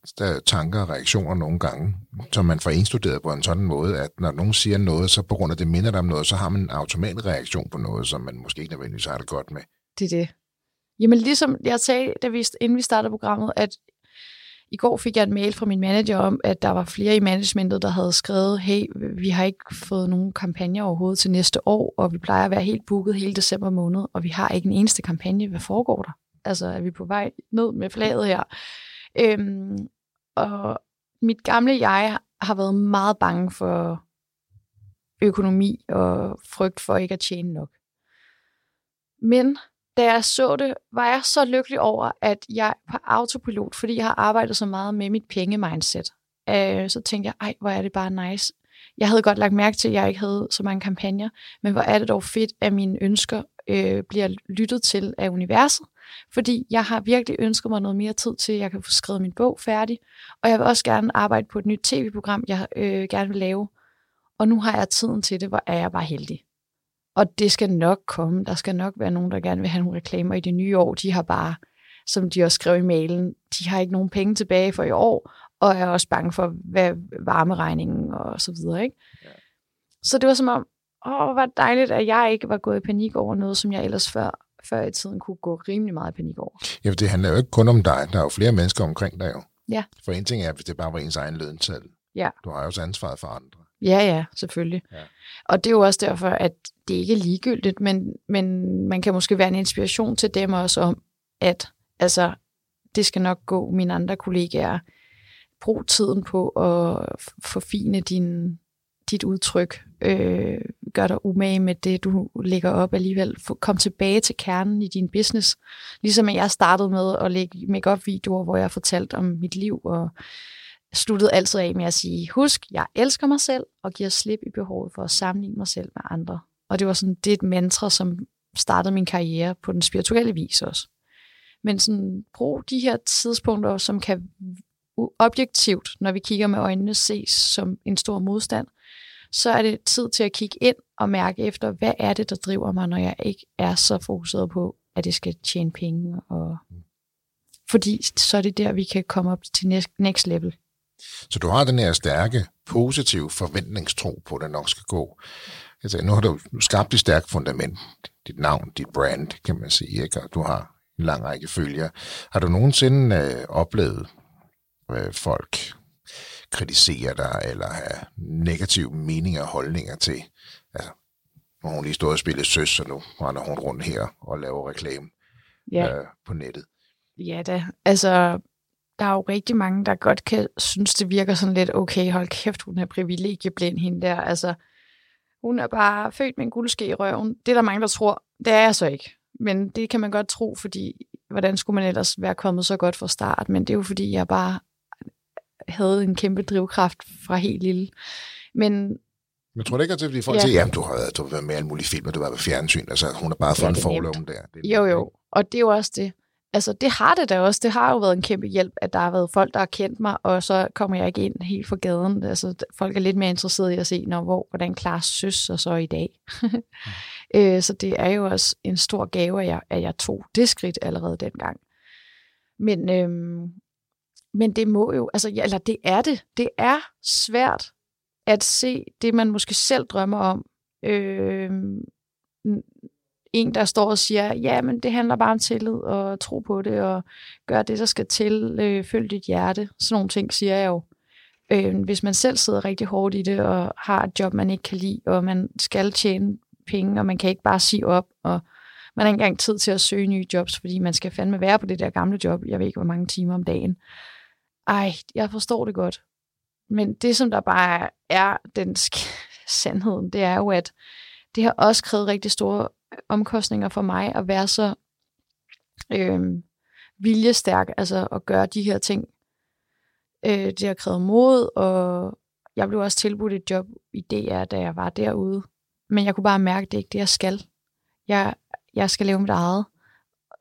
tanker og reaktioner nogle gange, som man får indstuderet på en sådan måde, at når nogen siger noget, så på grund af det minder dem om noget, så har man en automatreaktion på noget, som man måske ikke nødvendigvis har det godt med. Det er det. Jamen ligesom jeg sagde, da vi, inden vi startede programmet, at i går fik jeg en mail fra min manager om, at der var flere i managementet, der havde skrevet, hey, vi har ikke fået nogen kampagne overhovedet til næste år, og vi plejer at være helt booket hele december måned, og vi har ikke en eneste kampagne. Hvad foregår der? Altså, er vi på vej ned med flaget her? Øhm, og mit gamle jeg har været meget bange for økonomi og frygt for ikke at tjene nok. Men da jeg så det, var jeg så lykkelig over, at jeg på autopilot, fordi jeg har arbejdet så meget med mit penge-mindset, øh, så tænkte jeg, ej, hvor er det bare nice. Jeg havde godt lagt mærke til, at jeg ikke havde så mange kampagner, men hvor er det dog fedt, at mine ønsker øh, bliver lyttet til af universet, fordi jeg har virkelig ønsket mig noget mere tid til, at jeg kan få skrevet min bog færdig, og jeg vil også gerne arbejde på et nyt tv-program, jeg øh, gerne vil lave, og nu har jeg tiden til det, hvor er jeg bare heldig. Og det skal nok komme. Der skal nok være nogen, der gerne vil have nogle reklamer i det nye år. De har bare, som de også skrev i mailen, de har ikke nogen penge tilbage for i år, og er også bange for hvad varmeregningen og så videre. Ikke? Ja. Så det var som om, åh, hvor dejligt, at jeg ikke var gået i panik over noget, som jeg ellers før, før i tiden kunne gå rimelig meget i panik over. Ja, det handler jo ikke kun om dig. Der er jo flere mennesker omkring dig jo. Ja. For en ting er, hvis det bare var ens egen løntal. Ja. Du har jo også ansvaret for andre. Ja, ja, selvfølgelig. Ja. Og det er jo også derfor, at det ikke er ligegyldigt, men, men man kan måske være en inspiration til dem også om, at altså, det skal nok gå mine andre kollegaer. Brug tiden på at forfine din, dit udtryk. Øh, gør dig umage med det, du lægger op alligevel. Kom tilbage til kernen i din business. Ligesom jeg startede med at lægge make-up-videoer, hvor jeg fortalte om mit liv og sluttede altid af med at sige, husk, jeg elsker mig selv, og giver slip i behovet for at sammenligne mig selv med andre. Og det var sådan, det et mantra, som startede min karriere på den spirituelle vis også. Men sådan, brug de her tidspunkter, som kan objektivt, når vi kigger med øjnene, ses som en stor modstand, så er det tid til at kigge ind og mærke efter, hvad er det, der driver mig, når jeg ikke er så fokuseret på, at det skal tjene penge. Og... Fordi så er det der, vi kan komme op til next level. Så du har den her stærke, positive forventningstro på, at det nok skal gå. Altså, nu har du skabt et stærkt fundament. Dit navn, dit brand, kan man sige. Ikke? Og du har en lang række følgere. Har du nogensinde øh, oplevet øh, folk kritisere dig, eller have negative meninger og holdninger til, altså, nu har hun lige stået og spillet søs, så nu render hun rundt her og laver reklame ja. øh, på nettet. Ja da, altså der er jo rigtig mange, der godt kan synes, det virker sådan lidt, okay, hold kæft, hun er privilegieblind, hende der. Altså, hun er bare født med en guldske i røven. Det er der mange, der tror. Det er jeg så ikke. Men det kan man godt tro, fordi hvordan skulle man ellers være kommet så godt fra start? Men det er jo fordi, jeg bare havde en kæmpe drivkraft fra helt lille. Men men tror du ikke, at det er, fordi folk ja. siger, jamen, du har, du har været med alle mulige film, og du har været fjernsyn, altså hun har bare fået ja, en forloven der. Det jo, jo, og det er jo også det. Altså, det har det da også. Det har jo været en kæmpe hjælp, at der har været folk, der har kendt mig, og så kommer jeg ikke ind helt fra gaden. Altså, folk er lidt mere interesserede i at se, når, hvor, hvordan klarer søs og så i dag. mm. så det er jo også en stor gave, at jeg, at jeg tog det skridt allerede dengang. Men, øhm, men det må jo, altså, eller det er det. Det er svært at se det, man måske selv drømmer om. Øh, en, der står og siger, ja, men det handler bare om tillid og tro på det, og gør det, der skal til, øh, følg dit hjerte. Sådan nogle ting siger jeg jo. Øh, hvis man selv sidder rigtig hårdt i det, og har et job, man ikke kan lide, og man skal tjene penge, og man kan ikke bare sige op, og man har ikke engang tid til at søge nye jobs, fordi man skal fandme være på det der gamle job, jeg ved ikke, hvor mange timer om dagen. Ej, jeg forstår det godt. Men det, som der bare er den sandheden, det er jo, at det har også krævet rigtig store omkostninger for mig at være så øh, viljestærk, altså at gøre de her ting. Øh, det har krævet mod, og jeg blev også tilbudt et job i DR, da jeg var derude. Men jeg kunne bare mærke, at det er ikke det, jeg skal. Jeg, jeg skal leve mit eget.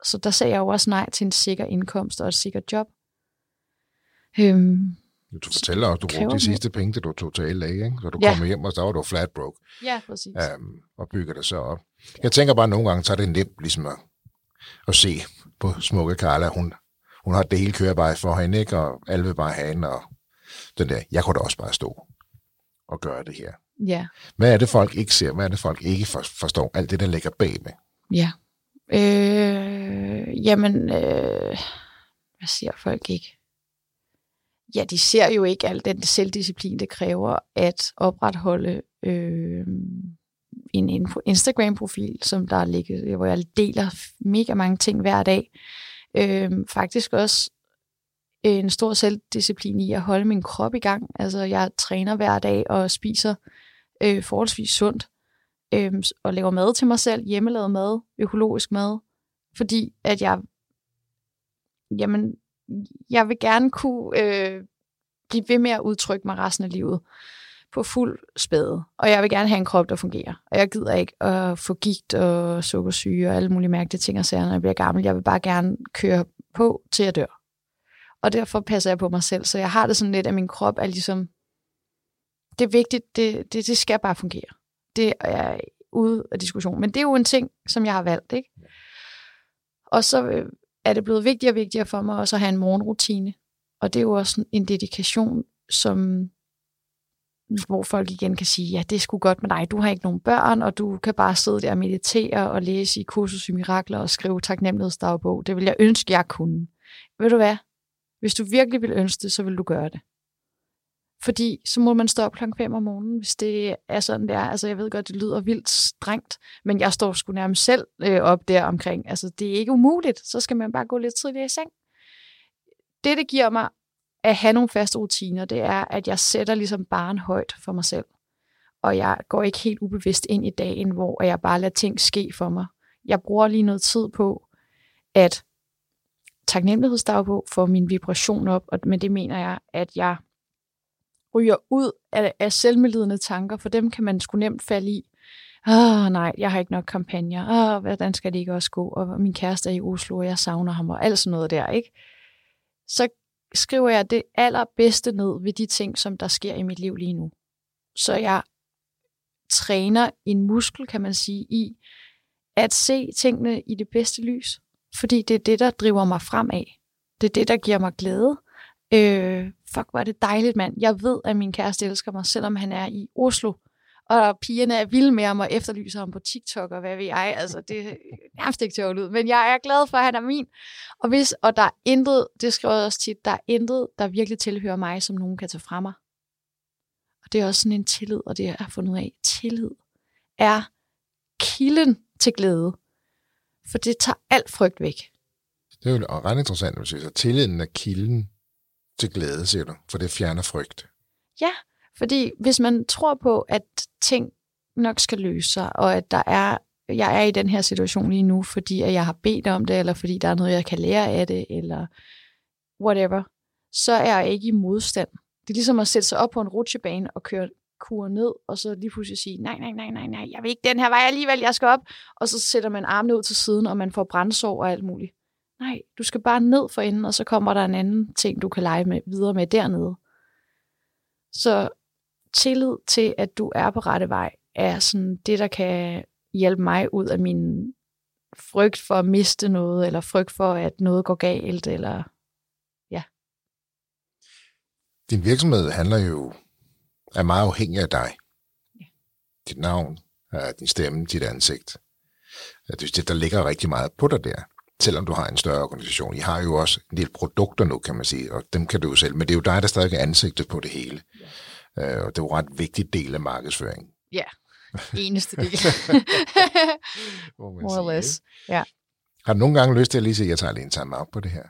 Så der sagde jeg jo også nej til en sikker indkomst og et sikkert job. Øhm, du fortæller også, du brugte de sidste penge, da du tog til LA, ikke? så du ja. kom hjem, og så var du flat broke. Ja, præcis. Um, og bygger det så op. Jeg tænker bare, at nogle gange så er det nemt ligesom at, at se på smukke Carla. Hun, hun har det hele kørebar for hende, ikke? og alle vil bare have hende, og den der, jeg kunne da også bare stå og gøre det her. Ja. Hvad er det, folk ikke ser? Hvad er det, folk ikke forstår? Alt det, der ligger bag med. Ja. Øh, jamen, øh, hvad siger folk ikke? Ja, de ser jo ikke al den selvdisciplin, det kræver at opretholde øh, en Instagram-profil, som der ligger, hvor jeg deler mega mange ting hver dag. Øh, faktisk også en stor selvdisciplin i at holde min krop i gang. Altså, jeg træner hver dag og spiser øh, forholdsvis sundt øh, og laver mad til mig selv, hjemmelavet mad, økologisk mad, fordi at jeg, jamen, jeg vil gerne kunne øh, blive ved med at udtrykke mig resten af livet på fuld spæde. Og jeg vil gerne have en krop, der fungerer. Og jeg gider ikke at få gigt og sukkersyge og alle mulige mærkelige ting og sager, når jeg bliver gammel. Jeg vil bare gerne køre på, til jeg dør. Og derfor passer jeg på mig selv. Så jeg har det sådan lidt, at min krop er ligesom... Det er vigtigt, det, det, det skal bare fungere. Det er ude af diskussion. Men det er jo en ting, som jeg har valgt, ikke? Og så øh, er det blevet vigtigere og vigtigere for mig også at have en morgenrutine. Og det er jo også en dedikation, som hvor folk igen kan sige, ja, det er sgu godt med dig, du har ikke nogen børn, og du kan bare sidde der og meditere og læse i kursus i mirakler og skrive taknemmelighedsdagbog. Det vil jeg ønske, jeg kunne. Ved du hvad? Hvis du virkelig vil ønske det, så vil du gøre det. Fordi så må man stå op klokken 5 om morgenen, hvis det er sådan det er. Altså jeg ved godt, det lyder vildt strengt, men jeg står sgu nærmest selv øh, op der omkring. Altså det er ikke umuligt. Så skal man bare gå lidt tidligere i seng. Det, det giver mig at have nogle faste rutiner, det er, at jeg sætter ligesom barn højt for mig selv. Og jeg går ikke helt ubevidst ind i dagen, hvor jeg bare lader ting ske for mig. Jeg bruger lige noget tid på at taknemmelighedsdagbog for min vibration op, og med det mener jeg, at jeg ryger ud af, af selvmedlidende tanker, for dem kan man sgu nemt falde i. Åh oh, nej, jeg har ikke nok kampagner. Åh, oh, hvordan skal det ikke også gå? Og min kæreste er i Oslo, og jeg savner ham, og alt sådan noget der, ikke? Så skriver jeg det allerbedste ned ved de ting, som der sker i mit liv lige nu. Så jeg træner en muskel, kan man sige, i at se tingene i det bedste lys. Fordi det er det, der driver mig fremad. Det er det, der giver mig glæde. Øh, fuck, hvor er det dejligt, mand. Jeg ved, at min kæreste elsker mig, selvom han er i Oslo og pigerne er vilde med ham og efterlyser ham på TikTok, og hvad ved jeg. Altså, det er nærmest ikke til at ud. Men jeg er glad for, at han er min. Og, hvis, og der er intet, det skriver jeg også tit, der er intet, der virkelig tilhører mig, som nogen kan tage fra mig. Og det er også sådan en tillid, og det jeg har fundet ud af. Tillid er kilden til glæde. For det tager alt frygt væk. Det er jo ret interessant, at siger at tilliden er kilden til glæde, siger du, for det fjerner frygt. Ja, fordi hvis man tror på, at ting nok skal løse sig, og at der er, jeg er i den her situation lige nu, fordi at jeg har bedt om det, eller fordi der er noget, jeg kan lære af det, eller whatever, så er jeg ikke i modstand. Det er ligesom at sætte sig op på en rutsjebane og køre kur ned, og så lige pludselig sige, nej, nej, nej, nej, nej, jeg vil ikke den her vej alligevel, jeg skal op. Og så sætter man armene ud til siden, og man får brændsår og alt muligt. Nej, du skal bare ned for enden, og så kommer der en anden ting, du kan lege med, videre med dernede. Så tillid til, at du er på rette vej, er sådan det, der kan hjælpe mig ud af min frygt for at miste noget, eller frygt for, at noget går galt, eller ja. Din virksomhed handler jo, er meget afhængig af dig. Ja. Dit navn, din stemme, dit ansigt. Det, der ligger rigtig meget på dig der selvom du har en større organisation. I har jo også en del produkter nu, kan man sige, og dem kan du selv, men det er jo dig, der stadig er ansigtet på det hele. Ja. Øh, og det er jo en ret vigtig del af markedsføringen. Ja, eneste del. More or less, ja. Har du nogle gange lyst til at lige sige, at jeg tager lige en time op på det her?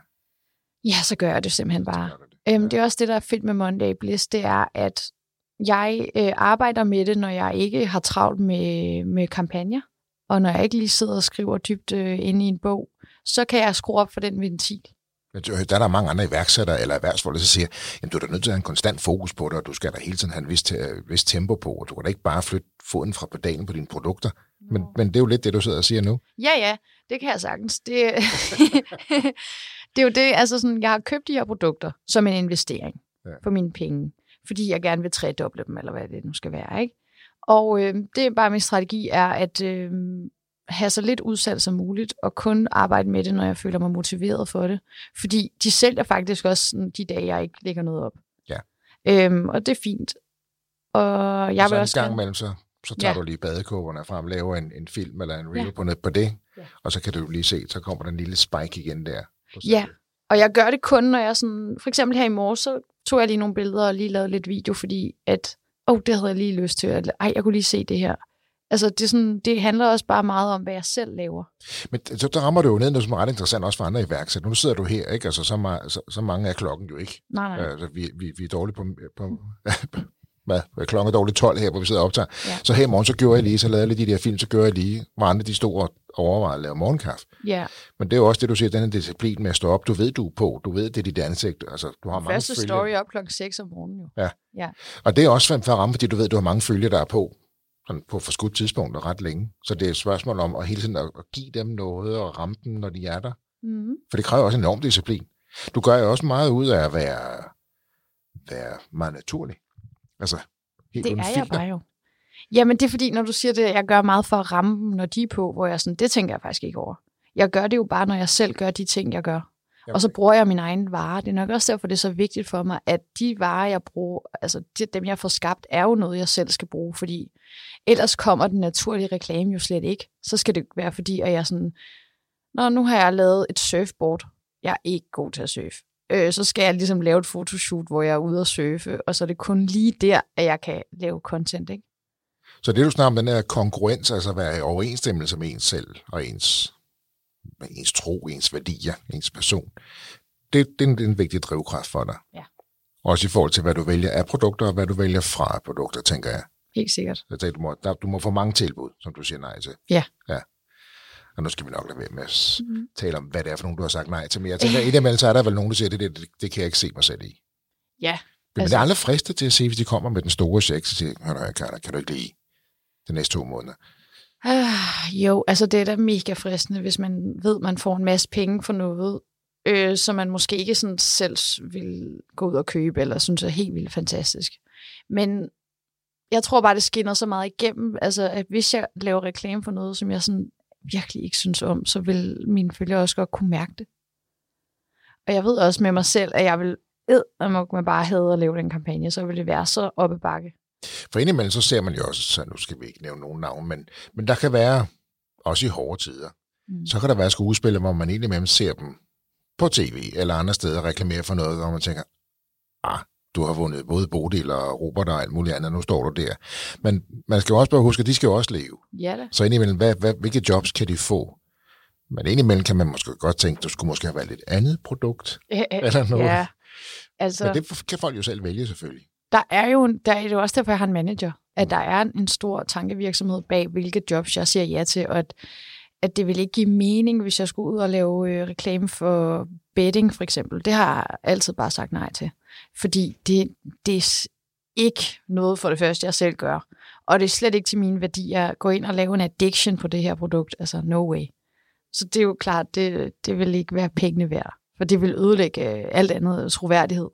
Ja, så gør jeg det simpelthen bare. Det. Øhm, det er også det, der er fedt med Monday Bliss, det er, at jeg øh, arbejder med det, når jeg ikke har travlt med, med kampagner, og når jeg ikke lige sidder og skriver dybt øh, inde i en bog, så kan jeg skrue op for den ventil. Der er der mange andre iværksættere eller erhvervsfolk, der siger, at du er da nødt til at have en konstant fokus på det, og du skal da hele tiden have en vis, vis tempo på, og du kan da ikke bare flytte foden fra pedalen på dine produkter. Men, men det er jo lidt det, du sidder og siger nu. Ja, ja, det kan jeg sagtens. Det, det er jo det, altså sådan, jeg har købt de her produkter som en investering ja. for mine penge, fordi jeg gerne vil tredoble dem, eller hvad det nu skal være, ikke? Og øh, det er bare min strategi er, at øh, have så lidt udsalg som muligt, og kun arbejde med det, når jeg føler mig motiveret for det. Fordi de sælger faktisk også de dage, jeg ikke lægger noget op. Ja. Øhm, og det er fint. Og jeg og så vil også en gang imellem, så, så tager ja. du lige badekåberne frem, laver en, en film eller en reel ja. på, net på det, ja. og så kan du lige se, så kommer der en lille spike igen der. Ja, og jeg gør det kun, når jeg sådan, for eksempel her i morges, så tog jeg lige nogle billeder og lige lavede lidt video, fordi at, åh, oh, det havde jeg lige lyst til, at, ej, jeg kunne lige se det her. Altså, det, er sådan, det handler også bare meget om, hvad jeg selv laver. Men så der rammer du jo ned, noget som er ret interessant også for andre iværksættere. Nu sidder du her, ikke? Altså, så, meget, så, så mange er klokken jo ikke. Nej, nej. Altså, vi, vi, vi er dårlige på, på hvad, klokken er dårligt 12 her, hvor vi sidder og optager. Ja. Så her i morgen, så gjorde jeg lige, så lavede jeg lige de der film, så gjorde jeg lige, hvor andre de store overvejer at lave morgenkaffe. Ja. Men det er jo også det, du siger, den disciplin med at stå op. Du ved, du er på. Du ved, det er dit ansigt. Altså, du har mange Første story op klokken 6 om morgenen jo. Ja. ja. Og det er også for at ramme, fordi du ved, du har mange følger, der er på sådan på forskudt tidspunkt ret længe. Så det er et spørgsmål om at hele tiden at, give dem noget og ramme dem, når de er der. Mm. For det kræver også en enorm disciplin. Du gør jo også meget ud af at være, være meget naturlig. Altså, helt det er filter. jeg bare jo. Jamen, det er fordi, når du siger det, jeg gør meget for at ramme dem, når de er på, hvor jeg sådan, det tænker jeg faktisk ikke over. Jeg gør det jo bare, når jeg selv gør de ting, jeg gør. Og så bruger jeg min egen vare. Det er nok også derfor, det er så vigtigt for mig, at de varer, jeg bruger, altså dem, jeg får skabt, er jo noget, jeg selv skal bruge, fordi ellers kommer den naturlige reklame jo slet ikke. Så skal det være, fordi at jeg sådan, Nå, nu har jeg lavet et surfboard. Jeg er ikke god til at surfe. Øh, så skal jeg ligesom lave et fotoshoot, hvor jeg er ude og surfe, og så er det kun lige der, at jeg kan lave content, ikke? Så det du snakker om, den her kongruens, altså at være i overensstemmelse med ens selv og ens ens tro, ens værdier, ens person. Det, det, er en, det er en vigtig drivkraft for dig. Ja. Også i forhold til, hvad du vælger af produkter, og hvad du vælger fra produkter, tænker jeg. Helt sikkert. Så tænker, du, må, der, du må få mange tilbud, som du siger nej til. Ja. ja. Og nu skal vi nok lade være med at mm. tale om, hvad det er for nogen, du har sagt nej til. Men jeg tænker, i det så er der vel nogen, der siger, det, det, det, det kan jeg ikke se mig selv i. Ja. Men altså, det er aldrig fristet til at se, hvis de kommer med den store check, så siger jeg, kan, kan du ikke lige de næste to måneder. Øh, jo, altså det er da mega fristende, hvis man ved, man får en masse penge for noget, øh, som man måske ikke sådan selv vil gå ud og købe, eller synes er helt vildt fantastisk. Men jeg tror bare, det skinner så meget igennem, altså at hvis jeg laver reklame for noget, som jeg sådan virkelig ikke synes om, så vil mine følgere også godt kunne mærke det. Og jeg ved også med mig selv, at jeg vil ed, at man bare havde at lave den kampagne, så vil det være så oppe bakke. For indimellem så ser man jo også, så nu skal vi ikke nævne nogen navn, men, men der kan være, også i hårde tider, mm. så kan der være skuespillere, hvor man indimellem ser dem på tv eller andre steder reklamere for noget, hvor man tænker, ah, du har vundet både Bodil og Robert og alt muligt andet, nu står du der. Men man skal jo også bare huske, at de skal jo også leve. Ja da. Så indimellem, hvad, hvad, hvilke jobs kan de få? Men indimellem kan man måske godt tænke, du skulle måske have valgt et andet produkt. Æ, eller noget. Ja, Altså, Men det kan folk jo selv vælge selvfølgelig. Der er jo, der er jo også derfor, jeg har en manager, at der er en stor tankevirksomhed bag, hvilke jobs jeg siger ja til, og at, at det vil ikke give mening, hvis jeg skulle ud og lave øh, reklame for betting for eksempel. Det har jeg altid bare sagt nej til, fordi det, det er ikke noget for det første, jeg selv gør. Og det er slet ikke til mine værdier at gå ind og lave en addiction på det her produkt. Altså, no way. Så det er jo klart, det, det vil ikke være pengene værd, for det vil ødelægge øh, alt andet troværdighed.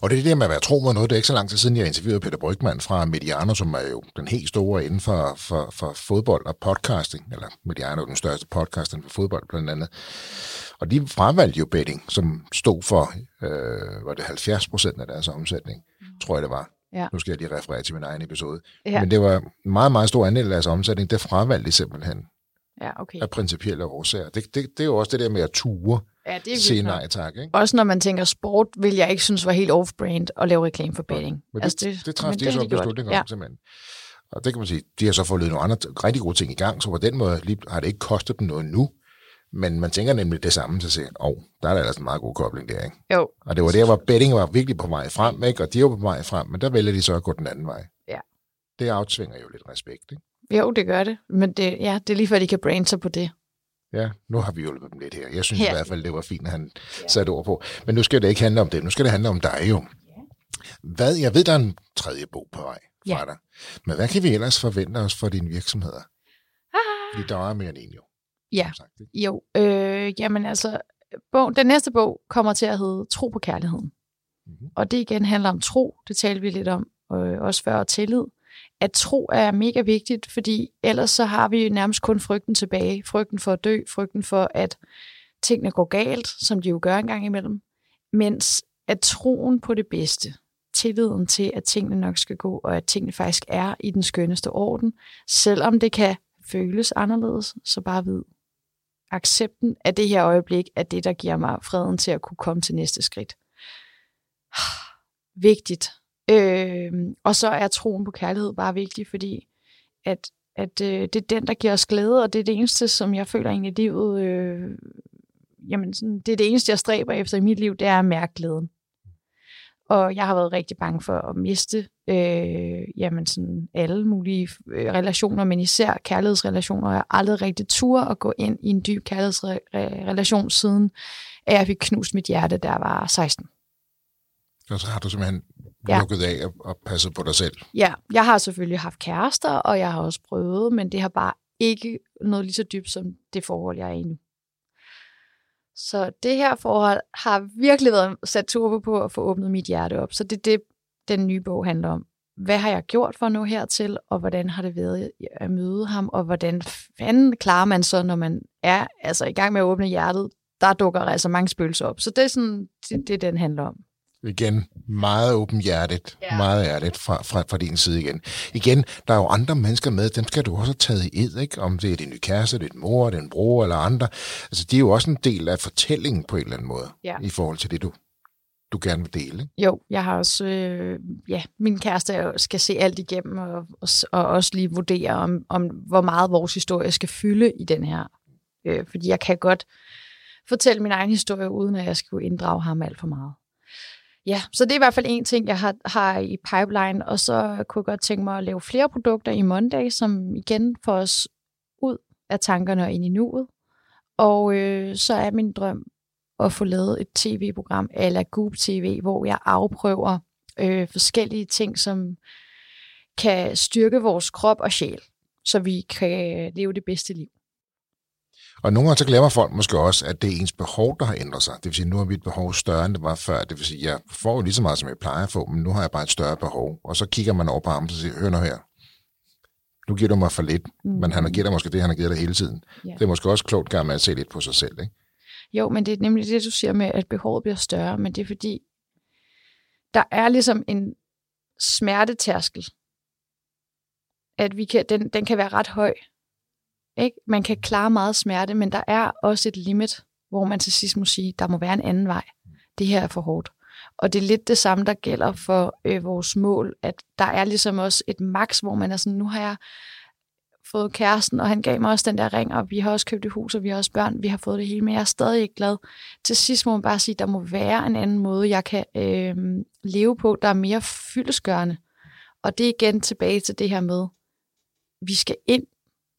Og det er det der med at være tro mod noget. Det er ikke så lang tid siden, jeg interviewede Peter Brygman fra Mediano, som er jo den helt store inden for, for, for fodbold og podcasting. Eller Mediano er den største podcast for fodbold blandt andet. Og de fravalgte jo betting, som stod for, øh, var det 70 procent af deres omsætning, mm. tror jeg det var. Ja. Nu skal jeg lige referere til min egen episode. Ja. Men det var en meget, meget stor andel af deres omsætning, det fravalgte de simpelthen. Ja, okay. Af principielle årsager. Det, det, det er jo også det der med at ture. Ja, det er sige nej tak. Ikke? Også når man tænker sport, vil jeg ikke synes var helt off-brand at lave reklame for betting. Men det, altså det, det træffede de så en beslutning om, ja. simpelthen. Og det kan man sige, de har så fået nogle andre rigtig gode ting i gang, så på den måde har det ikke kostet dem noget nu. Men man tænker nemlig det samme, så siger åh, oh, der er der altså en meget god kobling der, ikke? Jo. Og det var der, hvor betting var virkelig på vej frem, ikke? Og de var på vej frem, men der vælger de så at gå den anden vej. Ja. Det aftvinger jo lidt respekt, ikke? Jo, det gør det. Men det, ja, det er lige før, de kan brande sig på det. Ja, nu har vi hjulpet dem lidt her. Jeg synes ja. i hvert fald, det var fint, at han ja. satte ord på. Men nu skal det ikke handle om det. Nu skal det handle om dig jo. Hvad, jeg ved, der er en tredje bog på vej fra ja. dig. Men hvad kan vi ellers forvente os for dine virksomheder? Ah. Fordi der er mere end en jo. Ja, sagt, jo. Øh, jamen altså, bog, den næste bog kommer til at hedde Tro på kærligheden. Mm-hmm. Og det igen handler om tro, det talte vi lidt om, øh, også før, og tillid. At tro er mega vigtigt, fordi ellers så har vi nærmest kun frygten tilbage. Frygten for at dø, frygten for, at tingene går galt, som de jo gør en gang imellem. Mens at troen på det bedste, tilliden til, at tingene nok skal gå, og at tingene faktisk er i den skønneste orden, selvom det kan føles anderledes, så bare vid, accepten af det her øjeblik er det, der giver mig freden til at kunne komme til næste skridt. Vigtigt. Øh, og så er troen på kærlighed bare vigtig, fordi at, at øh, det er den, der giver os glæde, og det er det eneste, som jeg føler egentlig i livet, øh, jamen sådan, det er det eneste, jeg stræber efter i mit liv, det er at mærke glæden. Og jeg har været rigtig bange for at miste øh, jamen sådan alle mulige øh, relationer, men især kærlighedsrelationer. Jeg har aldrig rigtig tur at gå ind i en dyb kærlighedsrelation siden, at jeg fik knust mit hjerte, der var 16. Og så har du simpelthen ja. lukket af og, og passet på dig selv? Ja, jeg har selvfølgelig haft kærester, og jeg har også prøvet, men det har bare ikke noget lige så dybt som det forhold, jeg er i nu. Så det her forhold har virkelig været sat turbo på at få åbnet mit hjerte op. Så det er det, den nye bog handler om. Hvad har jeg gjort for at nå hertil, og hvordan har det været at møde ham, og hvordan fanden klarer man så, når man er altså, i gang med at åbne hjertet? Der dukker altså mange spøgelser op. Så det er sådan, det, det den handler om igen meget åbenhjertet, ja. meget ærligt fra, fra, fra din side igen. Igen, der er jo andre mennesker med, dem skal du også have taget i ed, ikke? Om det er din nye kæreste, din mor, din bror eller andre. Altså, de er jo også en del af fortællingen på en eller anden måde, ja. i forhold til det, du, du gerne vil dele. Ikke? Jo, jeg har også, øh, ja, min kæreste skal se alt igennem, og, og, og også lige vurdere, om, om hvor meget vores historie skal fylde i den her. Øh, fordi jeg kan godt fortælle min egen historie, uden at jeg skal inddrage ham alt for meget. Ja, så det er i hvert fald en ting, jeg har, har i pipeline, og så kunne jeg godt tænke mig at lave flere produkter i Monday, som igen får os ud af tankerne og ind i nuet. Og øh, så er min drøm at få lavet et tv-program eller Goop TV, hvor jeg afprøver øh, forskellige ting, som kan styrke vores krop og sjæl, så vi kan leve det bedste liv. Og nogle gange så glemmer folk måske også, at det er ens behov, der har ændret sig. Det vil sige, nu er mit behov større, end det var før. Det vil sige, jeg får jo lige så meget, som jeg plejer at få, men nu har jeg bare et større behov. Og så kigger man over på ham og siger, hør nu her, nu giver du mig for lidt, mm. men han har givet dig måske det, han har givet dig hele tiden. Ja. Det er måske også klogt gang med at se lidt på sig selv, ikke? Jo, men det er nemlig det, du siger med, at behovet bliver større, men det er fordi, der er ligesom en smertetærskel, at vi kan, den, den kan være ret høj. Ikke? Man kan klare meget smerte, men der er også et limit, hvor man til sidst må sige, der må være en anden vej. Det her er for hårdt. Og det er lidt det samme, der gælder for øh, vores mål, at der er ligesom også et maks, hvor man er sådan, nu har jeg fået kæresten, og han gav mig også den der ring, og vi har også købt et hus, og vi har også børn, vi har fået det hele, men jeg er stadig ikke glad. Til sidst må man bare sige, der må være en anden måde, jeg kan øh, leve på, der er mere fyldesgørende. Og det er igen tilbage til det her med, vi skal ind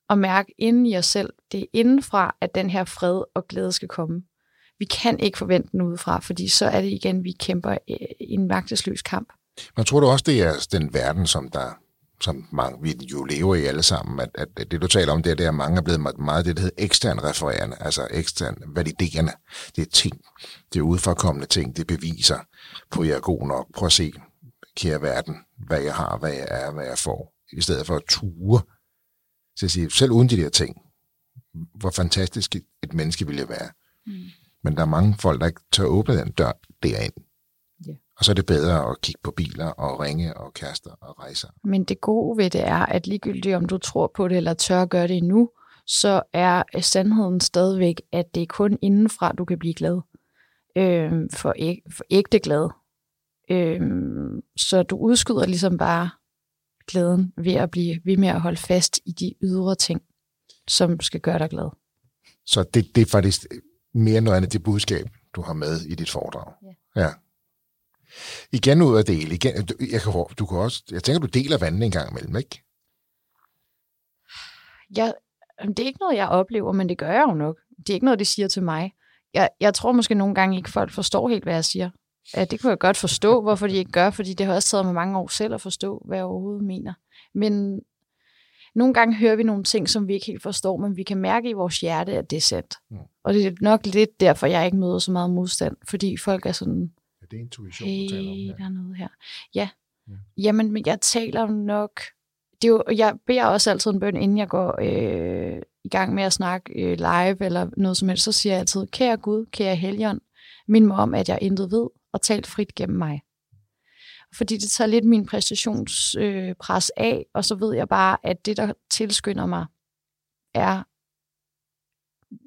at mærke inden i os selv, det er indenfra, at den her fred og glæde skal komme. Vi kan ikke forvente den udefra, fordi så er det igen, vi kæmper øh, i en magtesløs kamp. Men tror du også, det er den verden, som der som mange, vi jo lever i alle sammen, at, at det du taler om, det er, det er mange er blevet meget det, der hedder ekstern refererende, altså ekstern validerende. Det er ting, det er udforkommende ting, det beviser på, at jeg er god nok. Prøv at se, kære verden, hvad jeg har, hvad jeg er, hvad jeg får. I stedet for at ture. Så jeg siger, selv uden de der ting, hvor fantastisk et menneske ville jeg være. Mm. Men der er mange folk, der ikke tør åbne den dør derind. Og så er det bedre at kigge på biler og ringe og kærester og rejser. Men det gode ved det er, at ligegyldigt om du tror på det eller tør at gøre det nu, så er sandheden stadigvæk, at det er kun indenfra, du kan blive glad. Øh, for, æg, for ægte glad. Øh, så du udskyder ligesom bare glæden ved at blive ved med at holde fast i de ydre ting, som skal gøre dig glad. Så det, det er faktisk mere noget andet det budskab, du har med i dit foredrag. Ja. ja. Igen ud af dele. Igen, jeg, kan, du kan også, jeg tænker, du deler vandet en gang imellem, ikke? Ja, det er ikke noget, jeg oplever, men det gør jeg jo nok. Det er ikke noget, de siger til mig. Jeg, jeg tror måske nogle gange ikke, folk forstår helt, hvad jeg siger. Ja, det kunne jeg godt forstå, hvorfor de ikke gør, fordi det har også taget mig mange år selv at forstå, hvad jeg overhovedet mener. Men nogle gange hører vi nogle ting, som vi ikke helt forstår, men vi kan mærke i vores hjerte, at det er sandt. Mm. Og det er nok lidt derfor, jeg ikke møder så meget modstand, fordi folk er sådan, er det intuition, hey, du taler om? Ja. der er noget her. Ja. ja. Jamen, men jeg taler nok... Det er jo, jeg beder også altid en bøn, inden jeg går øh, i gang med at snakke øh, live eller noget som helst. Så siger jeg altid, kære Gud, kære Helligånd, mind mig om, at jeg intet ved, og talt frit gennem mig. Fordi det tager lidt min præstationspres øh, af, og så ved jeg bare, at det, der tilskynder mig, er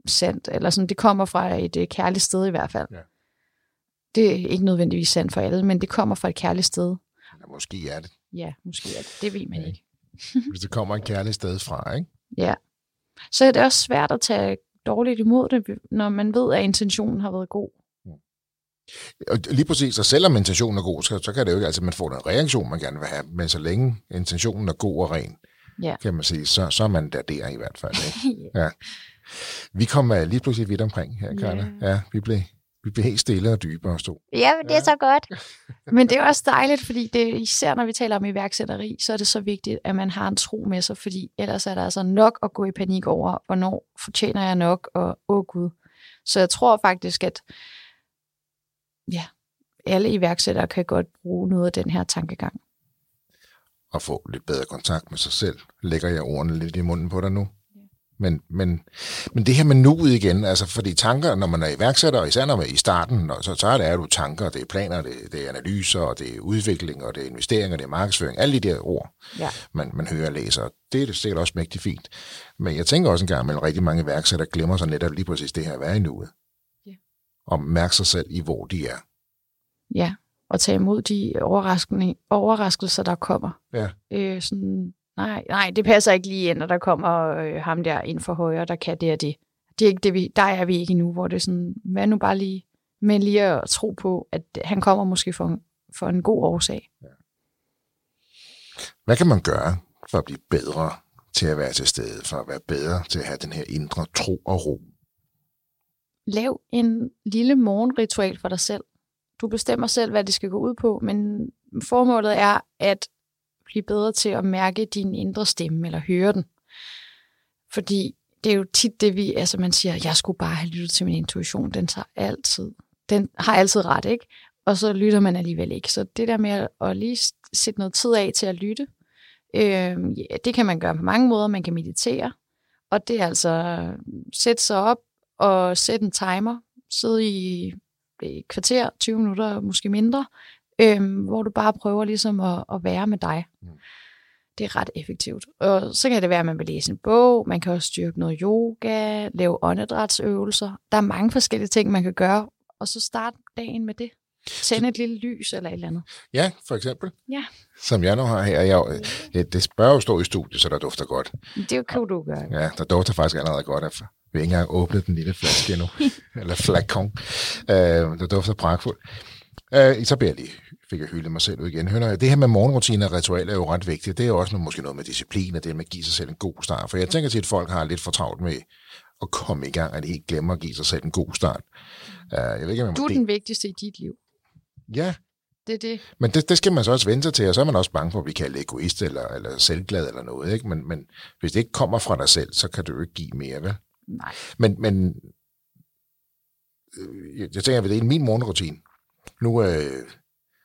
sandt, eller sådan, det kommer fra et øh, kærligt sted i hvert fald. Ja. Det er ikke nødvendigvis sandt for alle, men det kommer fra et kærligt sted. Ja, måske er det. Ja, måske er det. Det ved man ja. ikke. Hvis det kommer et kærligt sted fra, ikke? Ja. Så er det også svært at tage dårligt imod det, når man ved, at intentionen har været god. Og lige præcis, og selvom intentionen er god, så, så kan det jo ikke, altså man får den reaktion, man gerne vil have, men så længe intentionen er god og ren, ja. kan man sige, så, så er man der der i hvert fald. Ikke? ja. Vi kommer lige pludselig vidt omkring her, Karla. Ja. ja, vi blev vi bliver helt stille og dybere og stå. Ja, men det er ja. så godt. Men det er også dejligt, fordi det, især når vi taler om iværksætteri, så er det så vigtigt, at man har en tro med sig, fordi ellers er der altså nok at gå i panik over, hvornår fortjener jeg nok, og åh oh gud. Så jeg tror faktisk, at ja, alle iværksættere kan godt bruge noget af den her tankegang. Og få lidt bedre kontakt med sig selv. Lægger jeg ordene lidt i munden på dig nu? Men, men, men det her med nuet igen, altså fordi tanker, når man er iværksætter, og især når man er i starten, så, så er det, er du tanker, det er planer, det, det er analyser, og det er udvikling, og det er investeringer, det er markedsføring, alle de der ord, ja. man, man hører og læser. Det er sikkert også mægtigt fint. Men jeg tænker også en gang, at rigtig mange iværksættere glemmer sig netop lige præcis det her at være i nuet. Og mærke sig selv i, hvor de er. Ja, og tage imod de overraskelser, der kommer. Ja. Øh, sådan nej, nej, det passer ikke lige ind, når der kommer øh, ham der ind for højre, der kan det og det. det er ikke det, vi, der er vi ikke endnu, hvor det er sådan, hvad nu bare lige, men lige at tro på, at han kommer måske for, for en god årsag. Ja. Hvad kan man gøre for at blive bedre til at være til stede, for at være bedre til at have den her indre tro og ro? Lav en lille morgenritual for dig selv. Du bestemmer selv, hvad det skal gå ud på, men formålet er, at blive bedre til at mærke din indre stemme, eller høre den. Fordi det er jo tit det, vi, altså man siger, jeg skulle bare have lyttet til min intuition, den tager altid, den har altid ret, ikke? Og så lytter man alligevel ikke. Så det der med at lige sætte noget tid af til at lytte, øh, ja, det kan man gøre på mange måder. Man kan meditere, og det er altså øh, sætte sig op og sætte en timer, sidde i et kvarter, 20 minutter, måske mindre, øhm, hvor du bare prøver ligesom at, at være med dig. Mm. Det er ret effektivt. Og så kan det være, at man vil læse en bog, man kan også styrke noget yoga, lave åndedrætsøvelser. Der er mange forskellige ting, man kan gøre, og så starte dagen med det. Tænde et lille lys eller et eller andet. Ja, for eksempel. Ja. Som jeg nu har her. Jeg, ja, det bør jo stå i studiet, så der dufter godt. Det er kan du gøre. Ja, der dufter faktisk allerede godt af. Vi har ikke engang åbnet den lille flaske endnu. eller flakon. Øh, der dufter pragtfuldt. Øh, så bliver jeg lige fik jeg hyldet mig selv ud igen. Hør, det her med morgenrutiner og ritualer er jo ret vigtigt. Det er jo også noget, måske noget med disciplin, og det med at give sig selv en god start. For jeg tænker til, at folk har lidt for travlt med at komme i gang, at de helt glemmer at give sig selv en god start. Uh, jeg ved ikke, om du er den vigtigste i dit liv. Ja. Det er det. Men det, det skal man så også vente sig til, og så er man også bange for at blive kaldt egoist eller, eller selvglad eller noget. Ikke? Men, men hvis det ikke kommer fra dig selv, så kan du jo ikke give mere, vel? Nej. Men, men øh, jeg tænker, at det er min morgenrutine. Nu, øh,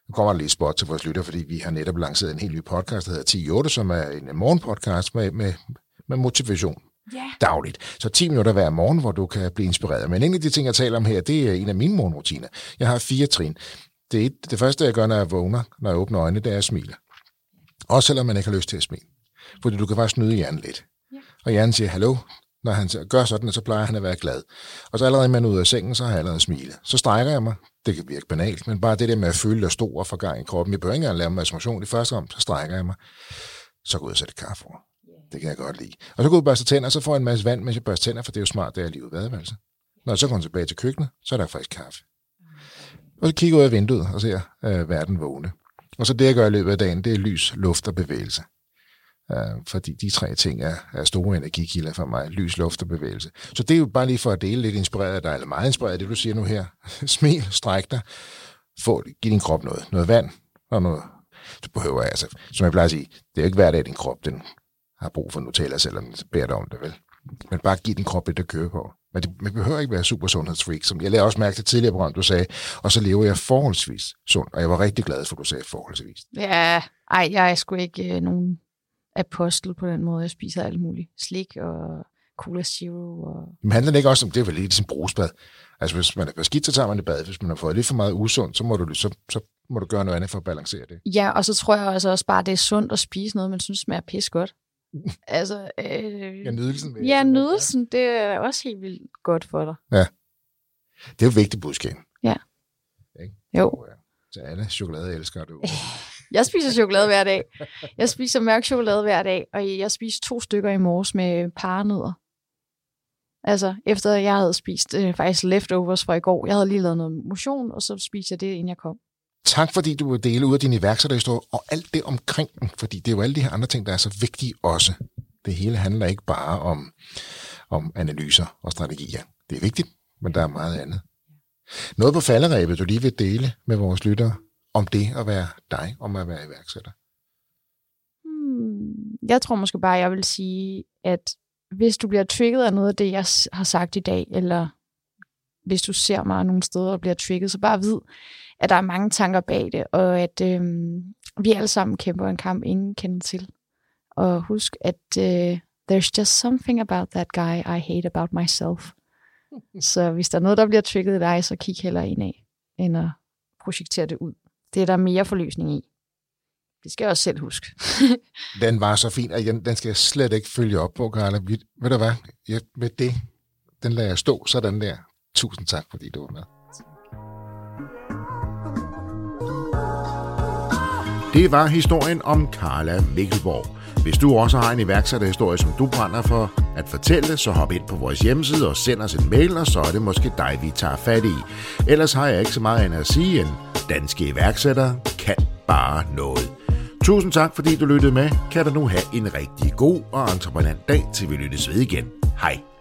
nu kommer der lige spot til vores lytter, fordi vi har netop lanceret en helt ny podcast, der hedder 10.8, som er en morgenpodcast med, med, med motivation Ja. dagligt. Så 10 minutter hver morgen, hvor du kan blive inspireret. Men en af de ting, jeg taler om her, det er en af mine morgenrutiner. Jeg har fire trin. Det, er et, det første, jeg gør, når jeg vågner, når jeg åbner øjnene, det er at smile. Også selvom man ikke har lyst til at smile. Fordi du kan faktisk snyde hjernen lidt. Ja. Og hjernen siger, hallo, når han gør sådan, så plejer han at være glad. Og så allerede, man er ude af sengen, så har jeg allerede smilet. Så strækker jeg mig. Det kan virke banalt, men bare det der med at føle dig stor og få gang i kroppen. Jeg behøver ikke engang lave motion i første om, så strækker jeg mig. Så går jeg og sætter kaffe over. Det kan jeg godt lide. Og så går jeg ud og børster tænder, og så får jeg en masse vand, mens jeg børster tænder, for det er jo smart, det er lige ud badeværelse. Når jeg så kommer tilbage til køkkenet, så er der faktisk kaffe. Og så kigger jeg ud af vinduet og ser øh, verden vågne. Og så det, jeg gør i løbet af dagen, det er lys, luft og bevægelse. Øh, fordi de tre ting er, er store energikilder for mig. Lys, luft og bevægelse. Så det er jo bare lige for at dele lidt inspireret af dig, eller meget inspireret af det, du siger nu her. Smil, stræk dig, få, giv din krop noget. Noget vand og noget... Du behøver altså, som jeg plejer at sige, det er jo ikke hver dag, din krop den har brug for Nutella, selvom den beder dig om det, vel? Men bare giv din krop lidt at køre på. Men det, man behøver ikke være super sundhedsfreak, som jeg lavede også mærke til tidligere program, du sagde, og så lever jeg forholdsvis sundt, og jeg var rigtig glad for, at du sagde forholdsvis. Ja, ej, jeg er sgu ikke øh, nogen apostel på den måde. Jeg spiser alt muligt. Slik og Cola Zero. Og... Men handler det ikke også om, det er vel lidt som brugsbad? Altså hvis man er skidt, så tager man det bad. Hvis man har fået lidt for meget usundt, så må du, så, så må du gøre noget andet for at balancere det. Ja, og så tror jeg altså også bare, at det er sundt at spise noget, man synes smager pis godt. altså, øh... Ja, nydelsen. Ja, nydelsen, det er også helt vildt godt for dig. Ja. Det er jo vigtigt budskab. Ja. Ikke? Jo. Til alle chokolade elsker du. Jeg spiser chokolade hver dag. Jeg spiser mørk chokolade hver dag, og jeg spiser to stykker i morges med paranødder. Altså, efter jeg havde spist øh, faktisk leftovers fra i går. Jeg havde lige lavet noget motion, og så spiste jeg det, inden jeg kom. Tak fordi du vil dele ud af din iværksætterhistorie og alt det omkring den, fordi det er jo alle de her andre ting, der er så vigtige også. Det hele handler ikke bare om, om analyser og strategier. Det er vigtigt, men der er meget andet. Noget på falderæbet, du lige vil dele med vores lyttere om det at være dig, om at være iværksætter? Hmm, jeg tror måske bare, jeg vil sige, at hvis du bliver trigget af noget af det, jeg har sagt i dag, eller hvis du ser mig nogle steder og bliver trigget, så bare vid, at der er mange tanker bag det, og at øhm, vi alle sammen kæmper en kamp, ingen kender til. Og husk, at øh, there's just something about that guy I hate about myself. så hvis der er noget, der bliver trigget i dig, så kig heller ind af, end at projektere det ud. Det er der mere forløsning i. Det skal jeg også selv huske. den var så fin, og den skal jeg slet ikke følge op på, Karla. Ved du hvad? Jeg, med det, den lader jeg stå sådan der. Tusind tak, fordi du var med. Det var historien om Karla Mikkelborg. Hvis du også har en iværksætterhistorie, som du brænder for at fortælle, så hop ind på vores hjemmeside og send os en mail, og så er det måske dig, vi tager fat i. Ellers har jeg ikke så meget andet at sige end, danske iværksættere kan bare noget. Tusind tak, fordi du lyttede med. Kan du nu have en rigtig god og entreprenant dag, til vi lyttes ved igen. Hej.